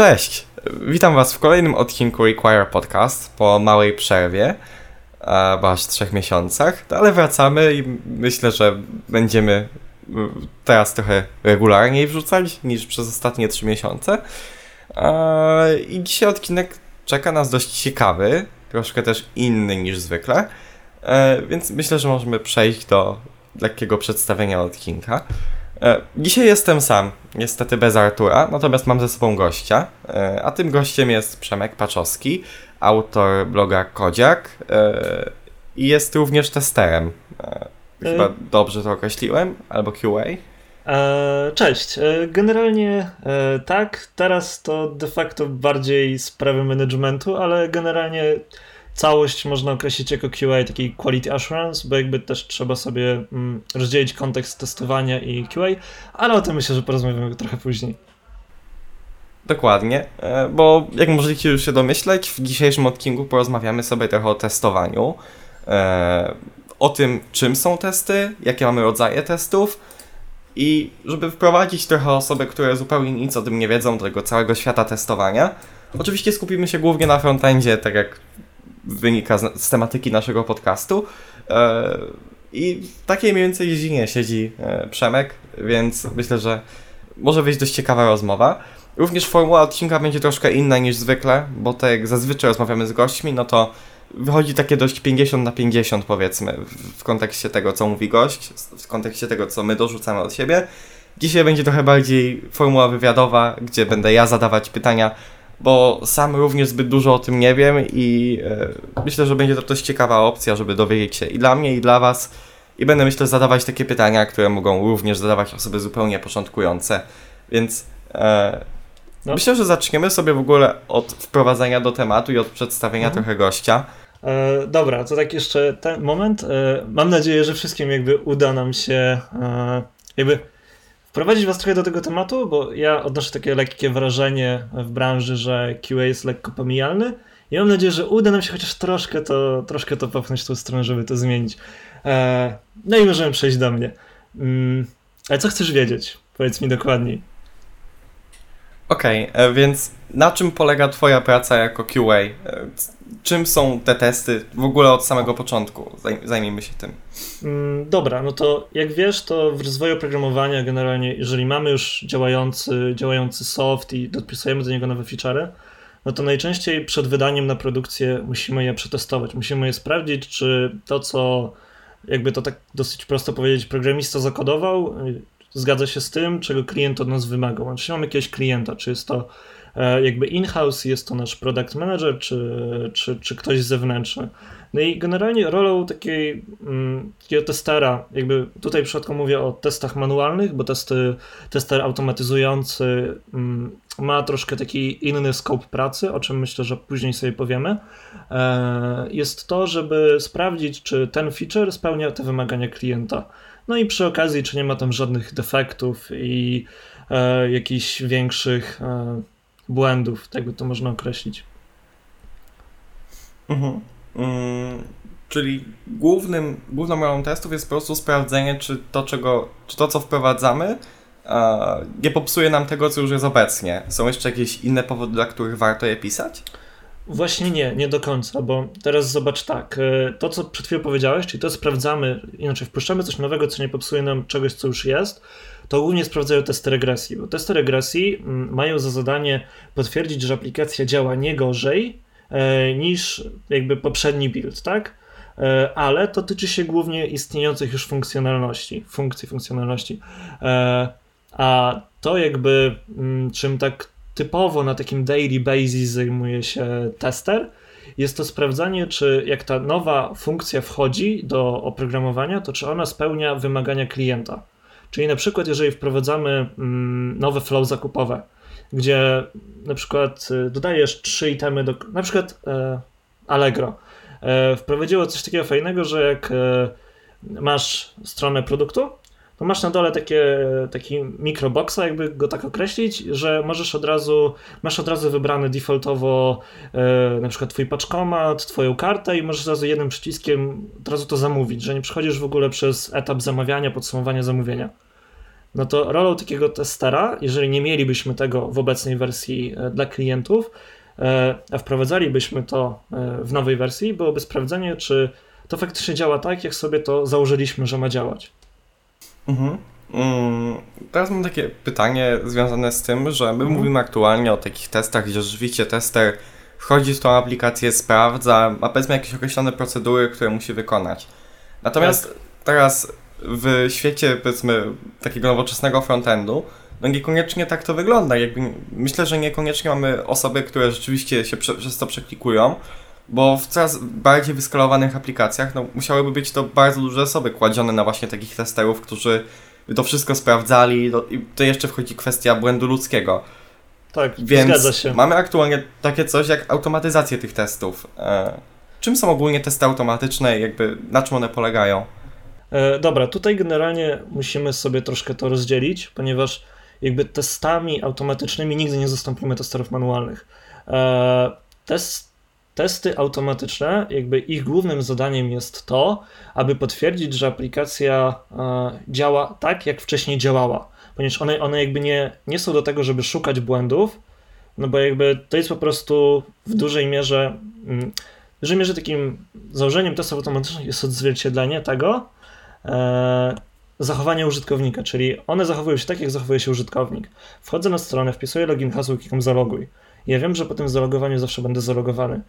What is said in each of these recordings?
Cześć! Witam Was w kolejnym odcinku Require Podcast po małej przerwie, bo aż trzech miesiącach, ale wracamy i myślę, że będziemy teraz trochę regularniej wrzucać niż przez ostatnie trzy miesiące. I dzisiaj odcinek czeka nas dość ciekawy, troszkę też inny niż zwykle, e, więc myślę, że możemy przejść do lekkiego przedstawienia odcinka. E, dzisiaj jestem sam, niestety bez Artura, natomiast mam ze sobą gościa, e, a tym gościem jest Przemek Paczowski, autor bloga Kodziak i jest również testerem. Chyba dobrze to określiłem, albo QA. Cześć. Generalnie tak, teraz to de facto bardziej sprawy managementu, ale generalnie całość można określić jako QA, taki quality assurance, bo jakby też trzeba sobie mm, rozdzielić kontekst testowania i QA, ale o tym myślę, że porozmawiamy trochę później. Dokładnie, e, bo jak możecie już się domyśleć, w dzisiejszym odcinku porozmawiamy sobie trochę o testowaniu, e, o tym, czym są testy, jakie mamy rodzaje testów i żeby wprowadzić trochę osoby, które zupełnie nic o tym nie wiedzą, do tego całego świata testowania. Oczywiście skupimy się głównie na frontendzie, tak jak wynika z, z tematyki naszego podcastu. E, I w takiej mniej więcej dziedzinie siedzi e, Przemek, więc myślę, że może być dość ciekawa rozmowa. Również formuła odcinka będzie troszkę inna niż zwykle, bo tak jak zazwyczaj rozmawiamy z gośćmi, no to wychodzi takie dość 50 na 50 powiedzmy w kontekście tego, co mówi gość, w kontekście tego, co my dorzucamy od siebie. Dzisiaj będzie trochę bardziej formuła wywiadowa, gdzie będę ja zadawać pytania bo sam również zbyt dużo o tym nie wiem i e, myślę, że będzie to dość ciekawa opcja, żeby dowiedzieć się i dla mnie, i dla Was. I będę, myślę, zadawać takie pytania, które mogą również zadawać osoby zupełnie początkujące. Więc e, no. myślę, że zaczniemy sobie w ogóle od wprowadzenia do tematu i od przedstawienia mhm. trochę gościa. E, dobra, to tak jeszcze ten moment. E, mam nadzieję, że wszystkim jakby uda nam się e, jakby wprowadzić was trochę do tego tematu, bo ja odnoszę takie lekkie wrażenie w branży, że QA jest lekko pomijalny i mam nadzieję, że uda nam się chociaż troszkę to, troszkę to popchnąć w tą stronę, żeby to zmienić. E, no i możemy przejść do mnie. Mm, ale co chcesz wiedzieć? Powiedz mi dokładniej. Okej, okay, e, więc na czym polega Twoja praca jako QA? E, czym są te testy w ogóle od samego początku? Zajmijmy się tym. Mm, dobra, no to jak wiesz, to w rozwoju programowania generalnie, jeżeli mamy już działający, działający soft i dopisujemy do niego nowe featurey, no to najczęściej przed wydaniem na produkcję musimy je przetestować. Musimy je sprawdzić, czy to, co jakby to tak dosyć prosto powiedzieć, programista zakodował, zgadza się z tym, czego klient od nas wymagał. Znaczy mamy jakiegoś klienta, czy jest to e, jakby in-house, jest to nasz product manager, czy, czy, czy ktoś zewnętrzny. No i generalnie rolą takiej, mm, takiego testera, jakby tutaj w przypadku mówię o testach manualnych, bo testy, tester automatyzujący mm, ma troszkę taki inny scope pracy, o czym myślę, że później sobie powiemy, e, jest to, żeby sprawdzić, czy ten feature spełnia te wymagania klienta. No i przy okazji, czy nie ma tam żadnych defektów i e, jakichś większych e, błędów, tak by to można określić. Mhm. Mm, czyli głównym, główną rolą testów jest po prostu sprawdzenie, czy to, czego, czy to co wprowadzamy, e, nie popsuje nam tego, co już jest obecnie. Są jeszcze jakieś inne powody, dla których warto je pisać? Właśnie nie, nie do końca, bo teraz zobacz tak, e, to co przed chwilą powiedziałeś, czyli to sprawdzamy, inaczej wpuszczamy coś nowego, co nie popsuje nam czegoś, co już jest, to głównie sprawdzają testy regresji, bo testy regresji mm, mają za zadanie potwierdzić, że aplikacja działa nie gorzej e, niż jakby poprzedni build, tak? E, ale to tyczy się głównie istniejących już funkcjonalności, funkcji funkcjonalności. A to jakby mm, czym tak typowo na takim daily basis zajmuje się tester, jest to sprawdzanie, czy jak ta nowa funkcja wchodzi do oprogramowania, to czy ona spełnia wymagania klienta. Czyli na przykład, jeżeli wprowadzamy mm, nowe flow zakupowe, gdzie na przykład y, dodajesz trzy itemy do. Na przykład e, Allegro e, wprowadziło coś takiego fajnego, że jak e, masz stronę produktu, to masz na dole takie, taki mikroboxa, jakby go tak określić, że możesz od razu, masz od razu wybrany defaultowo e, na przykład twój paczkomat, twoją kartę i możesz od razu jednym przyciskiem od razu to zamówić, że nie przechodzisz w ogóle przez etap zamawiania, podsumowania zamówienia. no to rolą takiego testera, jeżeli nie mielibyśmy tego w obecnej wersji e, dla klientów, e, a wprowadzalibyśmy to e, w nowej wersji, byłoby sprawdzenie, czy to faktycznie działa tak, jak sobie to założyliśmy, że ma działać. Mhm. Mm, teraz mam takie pytanie związane z tym, że my mhm. mówimy aktualnie o takich testach, gdzie rzeczywiście tester wchodzi w tą aplikację, sprawdza, ma powiedzmy jakieś określone procedury, które musi wykonać. Natomiast tak. teraz w świecie powiedzmy takiego nowoczesnego frontendu, no niekoniecznie tak to wygląda. Jakby, myślę, że niekoniecznie mamy osoby, które rzeczywiście się prze, przez to przeklikują, bo w coraz bardziej wyskalowanych aplikacjach no, musiałyby być to bardzo duże osoby kładzione na właśnie takich testerów, którzy to wszystko sprawdzali no, i to jeszcze wchodzi kwestia błędu ludzkiego. Tak, Więc zgadza się. mamy aktualnie takie coś jak automatyzację tych testów. E, czym są ogólnie testy automatyczne i jakby na czym one polegają? E, dobra, tutaj generalnie musimy sobie troszkę to rozdzielić, ponieważ jakby testami automatycznymi nigdy nie zastąpimy testerów manualnych. E, test, testy automatyczne, jakby ich głównym zadaniem jest to, aby potwierdzić, że aplikacja e, działa tak, jak wcześniej działała, ponieważ one, one jakby nie, nie są do tego, żeby szukać błędów, no bo jakby to jest po prostu w dużej mierze, mm, w dużej mierze takim założeniem testów automatycznych jest odzwierciedlenie tego, e, zachowania użytkownika, czyli one zachowują się tak, jak zachowuje się użytkownik. Wchodzę na stronę, wpisuję login, hasło, klikam zaloguj. Ja wiem, że po tym zalogowaniu zawsze będę zalogowany.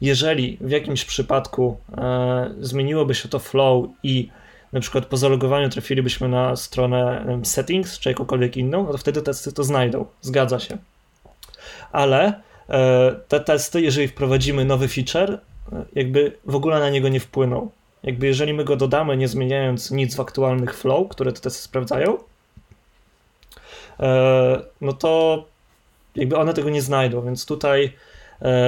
Jeżeli w jakimś przypadku e, zmieniłoby się to flow i na przykład po zalogowaniu trafilibyśmy na stronę settings czy jakąkolwiek inną, no to wtedy testy to znajdą. Zgadza się. Ale e, te testy, jeżeli wprowadzimy nowy feature, e, jakby w ogóle na niego nie wpłyną. Jakby jeżeli my go dodamy, nie zmieniając nic w aktualnych flow, które te testy sprawdzają, e, no to jakby one tego nie znajdą, więc tutaj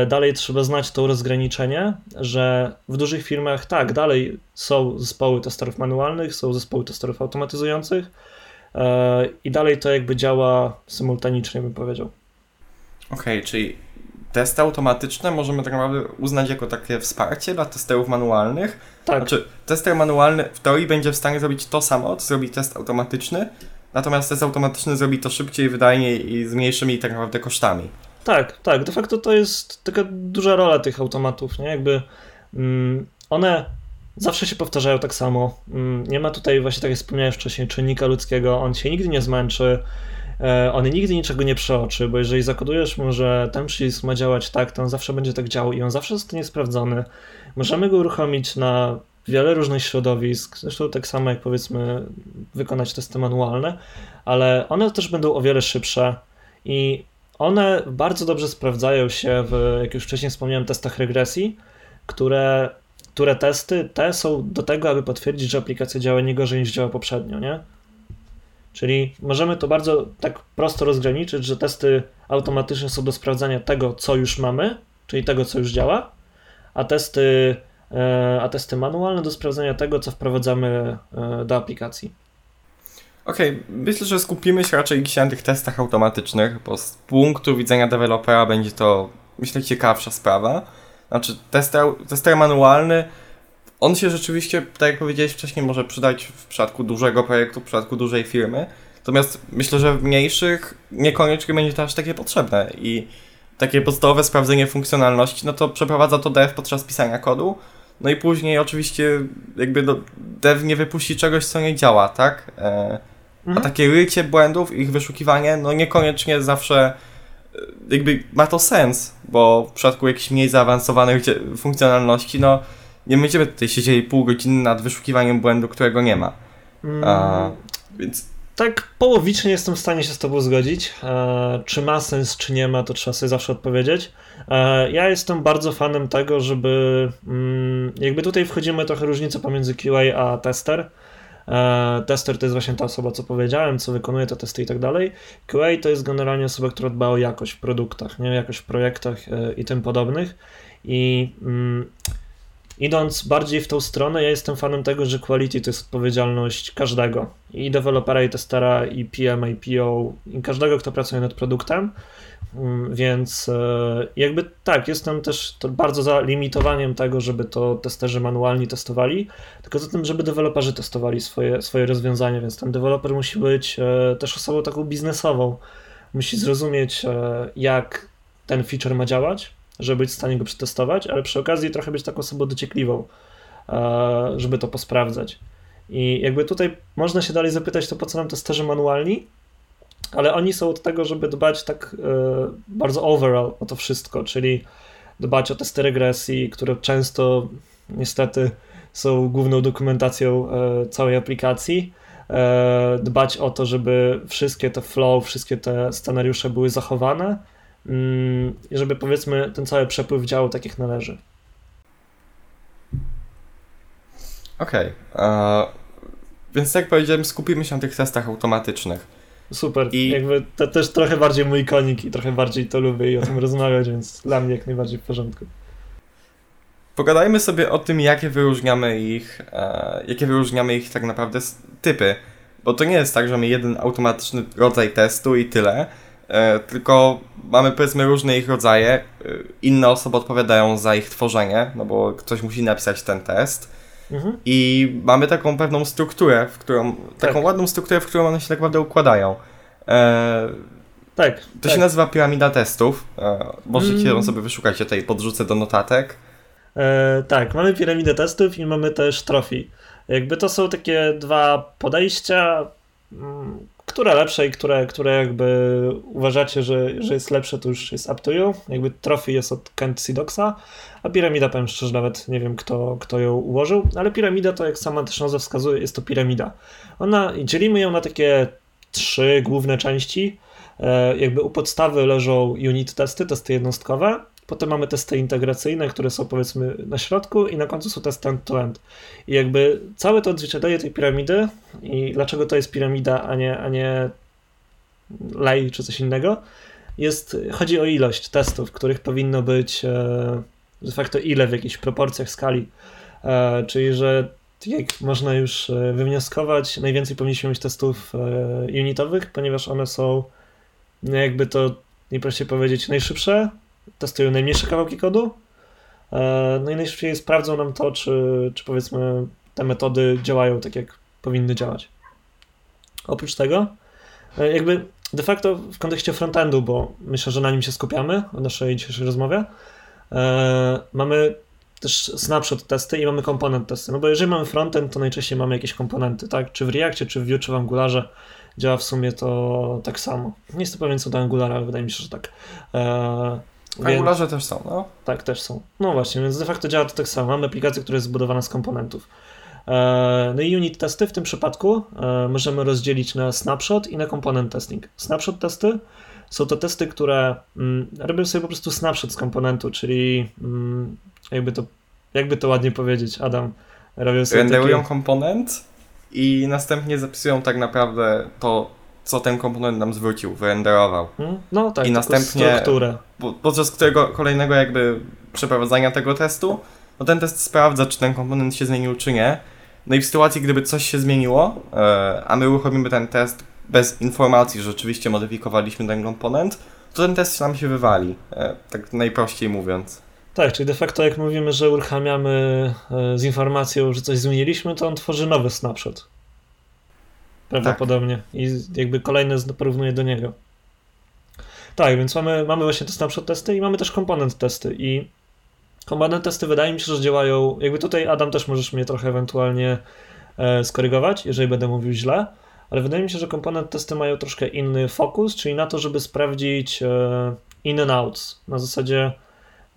dalej trzeba znać to rozgraniczenie, że w dużych firmach tak, dalej są zespoły testerów manualnych, są zespoły testerów automatyzujących e, i dalej to jakby działa symultanicznie, bym powiedział. Okej, okay, czyli testy automatyczne możemy tak naprawdę uznać jako takie wsparcie dla testerów manualnych. Tak. Znaczy, tester manualny w teorii będzie w stanie zrobić to samo, co zrobi test automatyczny, natomiast test automatyczny zrobi to szybciej, wydajniej i z mniejszymi tak naprawdę kosztami. Tak, tak. De facto to jest taka duża rola tych automatów, nie? Jakby mm, one zawsze się powtarzają tak samo. Mm, nie ma tutaj właśnie, tak jak wspomniałem wcześniej, czynnika ludzkiego, on się nigdy nie zmęczy. E, on nigdy niczego nie przeoczy, bo jeżeli zakodujesz mu, że ten przycisk ma działać tak, to on zawsze będzie tak działał i on zawsze zostanie sprawdzony. Możemy go uruchomić na wiele różnych środowisk, zresztą tak samo jak powiedzmy wykonać testy manualne, ale one też będą o wiele szybsze i one bardzo dobrze sprawdzają się w, jak już wcześniej wspomniałem, testach regresji, które, które testy te są do tego, aby potwierdzić, że aplikacja działa nie gorzej niż działa poprzednio, nie? Czyli możemy to bardzo tak prosto rozgraniczyć, że testy automatyczne są do sprawdzania tego, co już mamy, czyli tego, co już działa, a testy, e, a testy manualne do sprawdzania tego, co wprowadzamy e, do aplikacji. Okej, okay. myślę, że skupimy się raczej dzisiaj na tych testach automatycznych, bo z punktu widzenia dewelopera będzie to, myślę, ciekawsza sprawa. Znaczy, tester, tester manualny on się rzeczywiście, tak jak powiedziałeś wcześniej, może przydać w przypadku dużego projektu, w przypadku dużej firmy. Natomiast myślę, że w mniejszych niekoniecznie będzie to aż takie potrzebne i takie podstawowe sprawdzenie funkcjonalności, no to przeprowadza to dev podczas pisania kodu. No i później oczywiście jakby dev nie wypuści czegoś, co nie działa, tak? E, mhm. A takie rycie błędów, ich wyszukiwanie, no niekoniecznie zawsze e, jakby ma to sens, bo w przypadku jakichś mniej zaawansowanych funkcjonalności, no nie będziemy tutaj siedzieli pół godziny nad wyszukiwaniem błędu, którego nie ma. Mm. A, więc tak połowicznie jestem w stanie się z tobą zgodzić. E, czy ma sens, czy nie ma, to trzeba sobie zawsze odpowiedzieć. E, ja jestem bardzo fanem tego, żeby mm, jakby tutaj wchodzimy trochę różnicę pomiędzy QA a tester. E, tester to jest właśnie ta osoba, co powiedziałem, co wykonuje te testy i tak dalej. QA to jest generalnie osoba, która dba o jakość w produktach, nie jakość w projektach e, i tym podobnych. I mm, idąc bardziej w tą stronę, ja jestem fanem tego, że quality to jest odpowiedzialność każdego. I dewelopera, i testera, i PM, i PO, i każdego, kto pracuje nad produktem. Mm, więc e, jakby tak, jestem też bardzo za limitowaniem tego, żeby to testerzy manualni testowali, tylko za tym, żeby deweloperzy testowali swoje, swoje rozwiązania, więc ten deweloper musi być e, też osobą taką biznesową. Musi zrozumieć, e, jak ten feature ma działać, żeby być w stanie go przetestować, ale przy okazji trochę być taką osobą dociekliwą, żeby to posprawdzać. I jakby tutaj można się dalej zapytać, to po co nam testerzy manualni? Ale oni są od tego, żeby dbać tak e, bardzo overall o to wszystko, czyli dbać o testy regresji, które często niestety są główną dokumentacją e, całej aplikacji, e, dbać o to, żeby wszystkie te flow, wszystkie te scenariusze były zachowane mm, i żeby powiedzmy ten cały przepływ działał tak jak należy. Okej. Okay. Więc jak powiedziałem, skupimy się na tych testach automatycznych. Super. I jakby to też trochę bardziej mój konik i trochę bardziej to lubię i o tym rozmawiać, więc dla mnie jak najbardziej w porządku. Pogadajmy sobie o tym, jakie wyróżniamy ich, e, jakie wyróżniamy ich tak naprawdę typy. Bo to nie jest tak, że mamy jeden automatyczny rodzaj testu i tyle, e, tylko mamy powiedzmy różne ich rodzaje. E, inne osoby odpowiadają za ich tworzenie, no bo ktoś musi napisać ten test Mhm. I mamy taką pewną strukturę, w którą, taką tak. ładną strukturę, w którą one się tak naprawdę układają. E, tak. To tak. się nazywa piramida testów. E, możecie mm. sobie wyszukać, ja tutaj podrzucę do notatek. E, tak, mamy piramidę testów i mamy też trofi. Jakby to są takie dwa podejścia, mm, które lepsze i które, które jakby uważacie, że, że jest lepsze, to już jest up to you. Jakby trofi jest od Kent Sidoxa, a piramida, powiem szczerze, nawet nie wiem, kto, kto ją ułożył, ale piramida to, jak sama też nazwa wskazuje, jest to piramida. Ona, dzielimy ją na takie trzy główne części. E, jakby u podstawy leżą unit testy, testy jednostkowe, Potem mamy testy integracyjne, które są powiedzmy na środku i na końcu są testy end-to-end. I jakby całe to odzwierciedlenie tej piramidy i dlaczego to jest piramida, a nie, a nie lej czy coś innego, jest, chodzi o ilość testów, których powinno być e, de facto ile w jakichś proporcjach skali. E, czyli, że jak można już e, wywnioskować, najwięcej powinniśmy mieć testów unitowych, ponieważ one są no jakby to najprościej powiedzieć najszybsze, testują najmniejsze kawałki kodu, e, no i najszybciej sprawdzą nam to, czy, czy powiedzmy te metody działają tak, jak powinny działać. Oprócz tego, e, jakby de facto w kontekście frontendu, bo myślę, że na nim się skupiamy w naszej dzisiejszej rozmowie, e, mamy też snapshot testy i mamy komponent testy. No bo jeżeli mamy frontend, to najczęściej mamy jakieś komponenty, tak? Czy w Reactie, czy w Vue, czy w Angularze działa w sumie to tak samo. Nie jestem pewien co do Angulara, ale wydaje mi się, że tak. Angularze też są, no. Tak, też są. No właśnie, więc de facto działa to tak samo. Mamy aplikację, która jest zbudowana z komponentów. E, no i unit testy w tym przypadku e, możemy rozdzielić na snapshot i na component testing. Snapshot testy są to testy, które mm, robią sobie po prostu snapshot z komponentu, czyli mm, jakby to, jakby to ładnie powiedzieć, Adam, robią sobie Renderują takie... komponent i następnie zapisują tak naprawdę to, co ten komponent nam zwrócił, wyrenderował. Hmm? No tak, I następnie strukturę. podczas którego kolejnego jakby przeprowadzania tego testu, no ten test sprawdza, czy ten komponent się zmienił, czy nie. No i w sytuacji, gdyby coś się zmieniło, e, a my uruchomimy ten test bez informacji, że rzeczywiście modyfikowaliśmy ten komponent, to ten test nam się wywali, e, tak najprościej mówiąc. Tak, czyli de facto jak mówimy, że uruchamiamy e, z informacją, że coś zmieniliśmy, to on tworzy nowy snapshot prawdopodobnie. Tak. I jakby kolejne porównuje do niego. Tak, więc mamy, mamy właśnie te snapshot testy i mamy też komponent testy i komponent testy wydaje mi się, że działają, jakby tutaj Adam też możesz mnie trochę ewentualnie e, skorygować, jeżeli będę mówił źle, ale wydaje mi się, że komponent testy mają troszkę inny fokus, czyli na to, żeby sprawdzić e, in and outs. Na zasadzie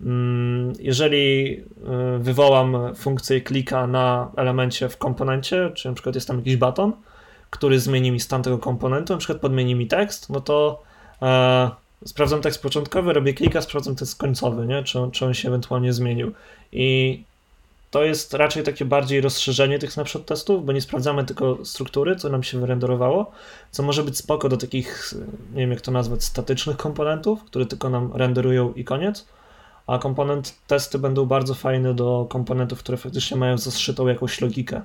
mm, jeżeli e, wywołam funkcję klika na elemencie w komponencie, czy na przykład jest tam jakiś baton, który zmieni mi stan tego komponentu, na przykład podmieni mi tekst, no to e, sprawdzam tekst początkowy, robię klika, sprawdzam tekst końcowy, nie? Czy, czy on się ewentualnie zmienił. I to jest raczej takie bardziej rozszerzenie tych snapshot testów, bo nie sprawdzamy tylko struktury, co nam się wyrenderowało, co może być spoko do takich, nie wiem jak to nazwać, statycznych komponentów, które tylko nam renderują i koniec, a komponent testy będą bardzo fajne do komponentów, które faktycznie mają zaszytą jakąś logikę.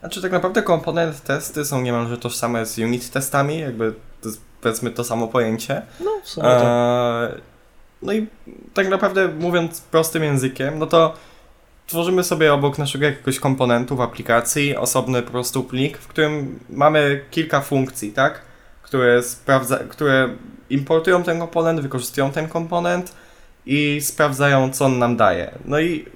Znaczy tak naprawdę komponent testy są niemalże tożsame z unit testami, jakby to jest powiedzmy to samo pojęcie. No, w sumie tak. Eee, no i tak naprawdę mówiąc prostym językiem, no to tworzymy sobie obok naszego jakiegoś komponentu w aplikacji osobny po prostu plik, w którym mamy kilka funkcji, tak? Które, sprawdza, które importują ten komponent, wykorzystują ten komponent i sprawdzają, co on nam daje. No i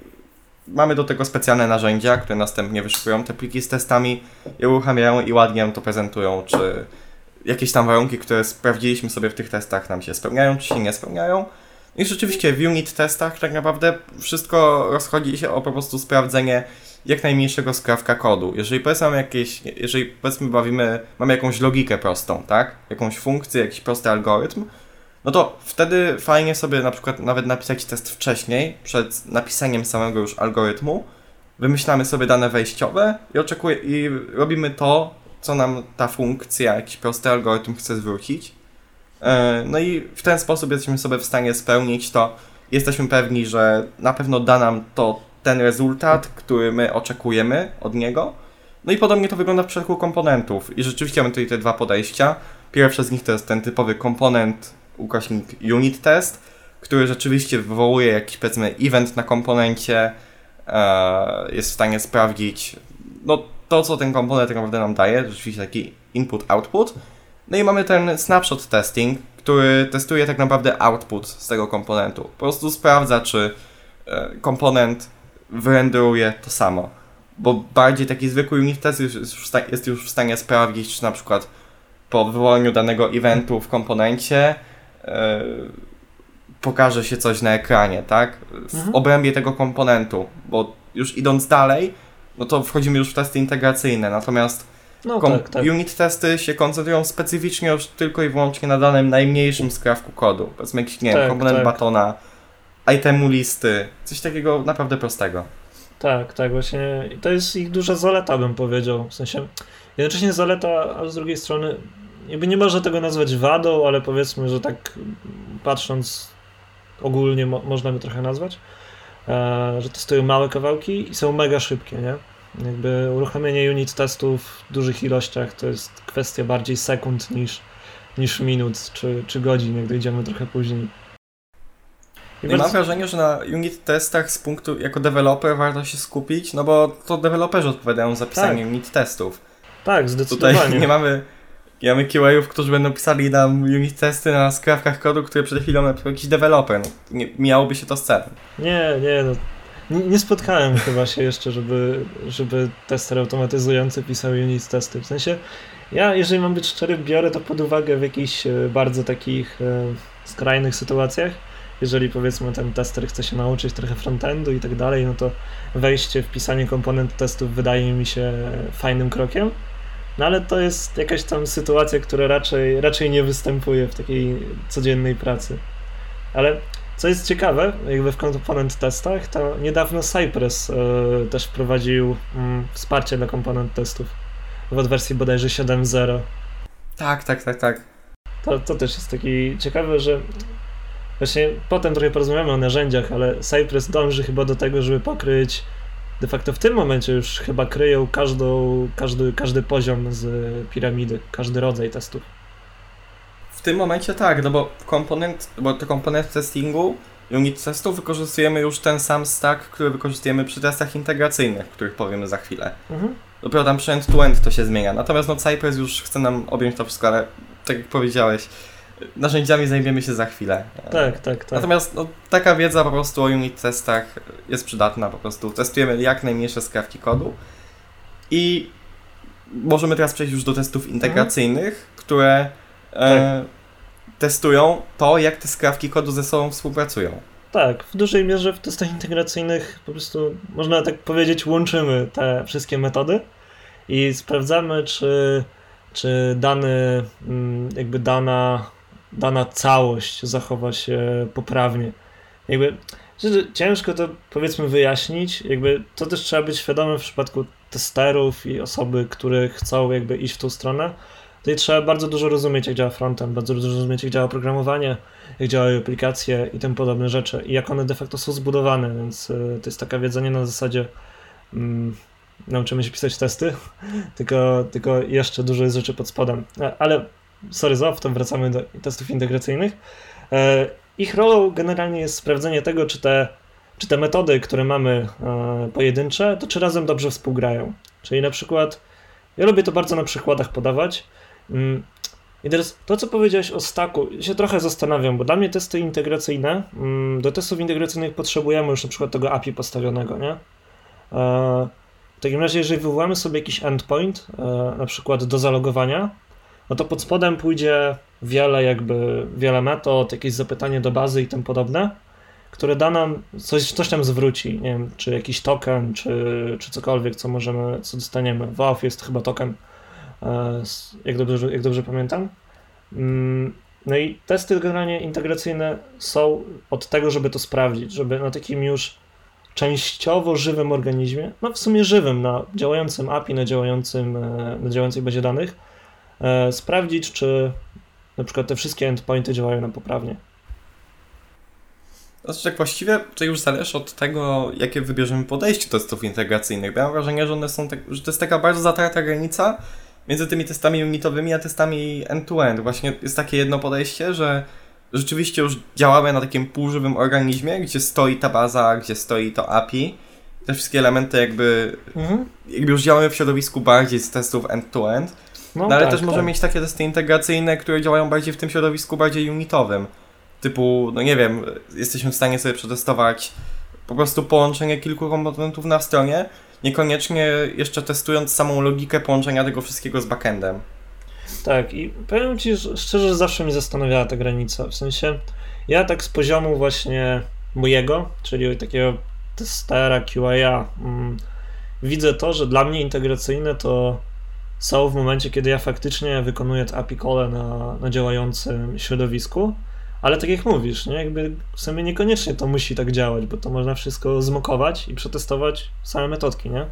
mamy do tego specjalne narzędzia, które następnie wyszukują te pliki z testami je uruchamiają i ładnie nam to prezentują, czy jakieś tam warunki, które sprawdziliśmy sobie w tych testach nam się spełniają, czy się nie spełniają. I rzeczywiście w unit testach tak naprawdę wszystko rozchodzi się o po prostu sprawdzenie jak najmniejszego skrawka kodu. Jeżeli powiedzmy mamy jakieś, jeżeli powiedzmy bawimy, mamy jakąś logikę prostą, tak? Jakąś funkcję, jakiś prosty algorytm, no to wtedy fajnie sobie na przykład nawet napisać test wcześniej, przed napisaniem samego już algorytmu, wymyślamy sobie dane wejściowe i, oczekuje, i robimy to, co nam ta funkcja, jakiś prosty algorytm chce zwrócić. E, no i w ten sposób jesteśmy sobie w stanie spełnić to. Jesteśmy pewni, że na pewno da nam to ten rezultat, który my oczekujemy od niego. No i podobnie to wygląda w przypadku komponentów. I rzeczywiście mamy tutaj te dwa podejścia. Pierwsze z nich to jest ten typowy komponent, ukośnik unit test, który rzeczywiście wywołuje jakiś powiedzmy event na komponencie, e, jest w stanie sprawdzić no, to, co ten komponent tak naprawdę nam daje, rzeczywiście taki input-output. No i mamy ten snapshot testing, który testuje tak naprawdę output z tego komponentu. Po prostu sprawdza, czy e, komponent wyrenderuje to samo. Bo bardziej taki zwykły unit test jest już, w stanie sprawdzić, czy na przykład po wywołaniu danego eventu w komponencie pokaże się coś na ekranie, tak? W mhm. obrębie tego komponentu, bo już idąc dalej, no to wchodzimy już w testy integracyjne, natomiast no, tak, tak. unit testy się koncentrują specyficznie już tylko i wyłącznie na danym najmniejszym skrawku kodu. Powiedzmy jakiś, nie tak, komponent tak. batona, itemu listy, coś takiego naprawdę prostego. Tak, tak, właśnie to jest ich duża zaleta, bym powiedział. W sensie, jednocześnie zaleta, a z drugiej strony, jakby nie można tego nazwać wadą, ale powiedzmy, że tak patrząc ogólnie mo można by trochę nazwać, e, że testują małe kawałki i są mega szybkie, nie? Jakby uruchomienie unit testów w dużych ilościach to jest kwestia bardziej sekund niż, niż minut czy, czy godzin, jak dojdziemy trochę później. I bardzo... Mam wrażenie, że na unit testach z punktu jako deweloper warto się skupić, no bo to deweloperzy odpowiadają za pisanie tak. unit testów. Tak, zdecydowanie. Tutaj nie mamy, nie mamy QA-ów, którzy będą pisali nam unit testy na skrawkach kodu, które przed chwilą napisał jakiś deweloper. Nie, miałoby się to z celem. Nie, nie, no nie, spotkałem chyba się jeszcze, żeby, żeby tester automatyzujący pisał unit testy. W sensie, ja, jeżeli mam być szczery, biorę to pod uwagę w jakichś e, bardzo takich e, skrajnych sytuacjach. Jeżeli powiedzmy ten tester chce się nauczyć trochę frontendu i tak dalej, no to wejście w pisanie komponent testów wydaje mi się fajnym krokiem. No ale to jest jakaś tam sytuacja, która raczej, raczej nie występuje w takiej codziennej pracy. Ale co jest ciekawe, jakby w komponent testach, to niedawno Cypress y, też wprowadził y, wsparcie dla komponent testów w wersji bodajże 7.0. Tak, tak, tak, tak. To, to też jest taki ciekawe, że właśnie potem trochę porozmawiamy o narzędziach, ale Cypress dąży chyba do tego, żeby pokryć de facto w tym momencie już chyba kryją każdą, każdy, każdy poziom z piramidy, każdy rodzaj testów. W tym momencie tak, no bo komponent, bo to komponent testingu unit testu wykorzystujemy już ten sam stack, który wykorzystujemy przy testach integracyjnych, których powiemy za chwilę. Mhm. Dopiero tam przy end-to-end to się zmienia. Natomiast no Cypress już chce nam objąć to wszystko, ale tak jak powiedziałeś, narzędziami zajmiemy się za chwilę. Tak, tak, tak. Natomiast no, taka wiedza po prostu o unit testach jest przydatna po prostu. Testujemy jak najmniejsze skrawki kodu i możemy teraz przejść już do testów integracyjnych, mhm. które e, tak. testują to, jak te skrawki kodu ze sobą współpracują. Tak, w dużej mierze w testach integracyjnych po prostu, można tak powiedzieć, łączymy te wszystkie metody i sprawdzamy, czy, czy dany, mm, jakby dana, dana całość zachowa się poprawnie. Jakby ciężko to powiedzmy wyjaśnić, jakby to też trzeba być świadomym w przypadku testerów i osoby, które chcą jakby iść w tą stronę, Tutaj trzeba bardzo dużo rozumieć, jak działa frontend, bardzo dużo rozumieć, jak działa programowanie, jak działają aplikacje i tym podobne rzeczy i jak one de facto są zbudowane, więc e, to jest taka wiedza nie na zasadzie um, nauczymy się pisać testy, tylko, tylko jeszcze dużo jest rzeczy pod spodem. E, ale sorry za to wracamy do testów integracyjnych. E, ich rolą generalnie jest sprawdzenie tego, czy te, czy te metody, które mamy e, pojedyncze, to czy razem dobrze współgrają. Czyli na przykład, ja lubię to bardzo na przykładach podawać. Mm, I teraz to, co powiedziałeś o staku, się trochę zastanawiam, bo dla mnie testy integracyjne, mm, do testów integracyjnych potrzebujemy już na przykład tego API postawionego, nie? E, w takim razie, jeżeli wywołamy sobie jakiś endpoint, na przykład do zalogowania, no to pod spodem pójdzie wiele jakby, wiele metod, jakieś zapytanie do bazy i tym podobne, które da nam, coś, coś tam zwróci, nie wiem, czy jakiś token, czy, czy cokolwiek, co możemy, co dostaniemy. WAF jest chyba token, e, jak dobrze, jak dobrze pamiętam. Mm, no i testy generalnie integracyjne są od tego, żeby to sprawdzić, żeby na takim już częściowo żywym organizmie, no w sumie żywym, na działającym API, na, działającym, e, na działającej bazie danych, sprawdzić, czy na przykład te wszystkie endpointy działają nam poprawnie. Znaczy, tak właściwie to już zależy od tego, jakie wybierzemy podejście do testów integracyjnych. Ja mam wrażenie, że one są tak, że to jest taka bardzo zatarta granica między tymi testami unitowymi a testami end-to-end. Właśnie jest takie jedno podejście, że rzeczywiście już działamy na takim półżywym organizmie, gdzie stoi ta baza, gdzie stoi to API. Te wszystkie elementy jakby, mhm. jakby już działamy w środowisku bardziej z testów end-to-end. -end no, no ale tak, też możemy tak. mieć takie testy integracyjne, które działają bardziej w tym środowisku, bardziej unitowym. Typu, no nie wiem, jesteśmy w stanie sobie przetestować po prostu połączenie kilku komponentów na stronie, niekoniecznie jeszcze testując samą logikę połączenia tego wszystkiego z backendem. Tak, i powiem Ci że szczerze, że zawsze mnie zastanawiała ta granica. W sensie, ja tak z poziomu właśnie mojego, czyli takiego testera, QA, mm, widzę to, że dla mnie integracyjne to są w momencie, kiedy ja faktycznie wykonuję API call na, na działającym środowisku, ale tak jak mówisz, nie? jakby w sumie niekoniecznie to musi tak działać, bo to można wszystko zmokować i przetestować same metodki, nie?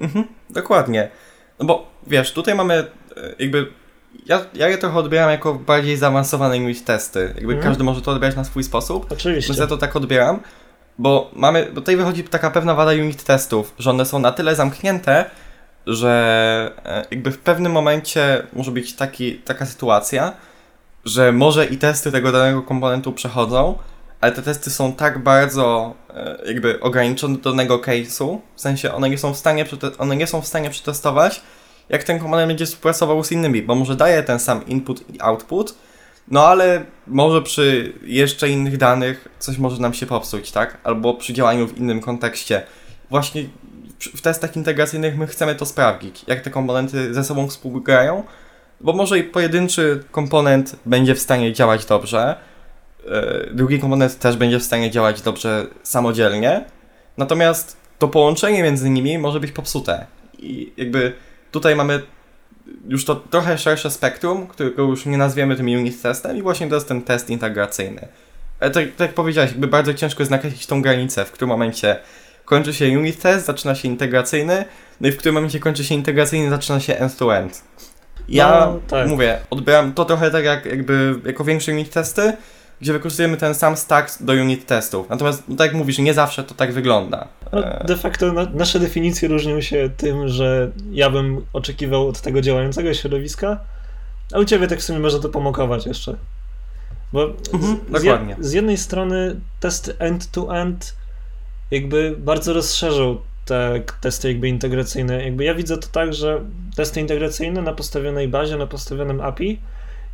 Mhm, dokładnie. No bo wiesz, tutaj mamy e, jakby ja, ja je trochę odbieram jako bardziej zaawansowane unit testy. Jakby mhm. każdy może to odbierać na swój sposób. Oczywiście. Więc ja to tak odbieram, bo mamy, bo tutaj wychodzi taka pewna wada unit testów, że one są na tyle zamknięte, że e, jakby w pewnym momencie może być taki, taka sytuacja, że może i testy tego danego komponentu przechodzą, ale te testy są tak bardzo e, jakby ograniczone do danego case'u, w sensie one nie są w stanie, one nie są w stanie przetestować, jak ten komponent będzie współpracował z innymi, bo może daje ten sam input i output, no ale może przy jeszcze innych danych coś może nam się popsuć, tak? Albo przy działaniu w innym kontekście. Właśnie w testach integracyjnych my chcemy to sprawdzić, jak te komponenty ze sobą współgrają, bo może i pojedynczy komponent będzie w stanie działać dobrze, e, drugi komponent też będzie w stanie działać dobrze samodzielnie, natomiast to połączenie między nimi może być popsute. I jakby tutaj mamy już to trochę szersze spektrum, którego już nie nazwiemy tym unit testem i właśnie to jest ten test integracyjny. Ale tak, tak jak powiedziałeś, jakby bardzo ciężko jest nakreślić tą granicę, w którym momencie kończy się unit test, zaczyna się integracyjny, no i w którym momencie kończy się integracyjny, zaczyna się end-to-end. Ja no, tak. mówię, odbieram to trochę tak jak jakby jako większe unit testy, gdzie wykorzystujemy ten sam stack do unit testów. Natomiast, no tak jak mówisz, nie zawsze to tak wygląda. No, de facto na, nasze definicje różnią się tym, że ja bym oczekiwał od tego działającego środowiska, a u ciebie tak w sumie może to pomokować jeszcze. Bo mhm, z, z, z, jednej strony test end-to-end jakby bardzo rozszerzył te testy jakby integracyjne. Jakby ja widzę to tak, że testy integracyjne na postawionej bazie, na postawionym API,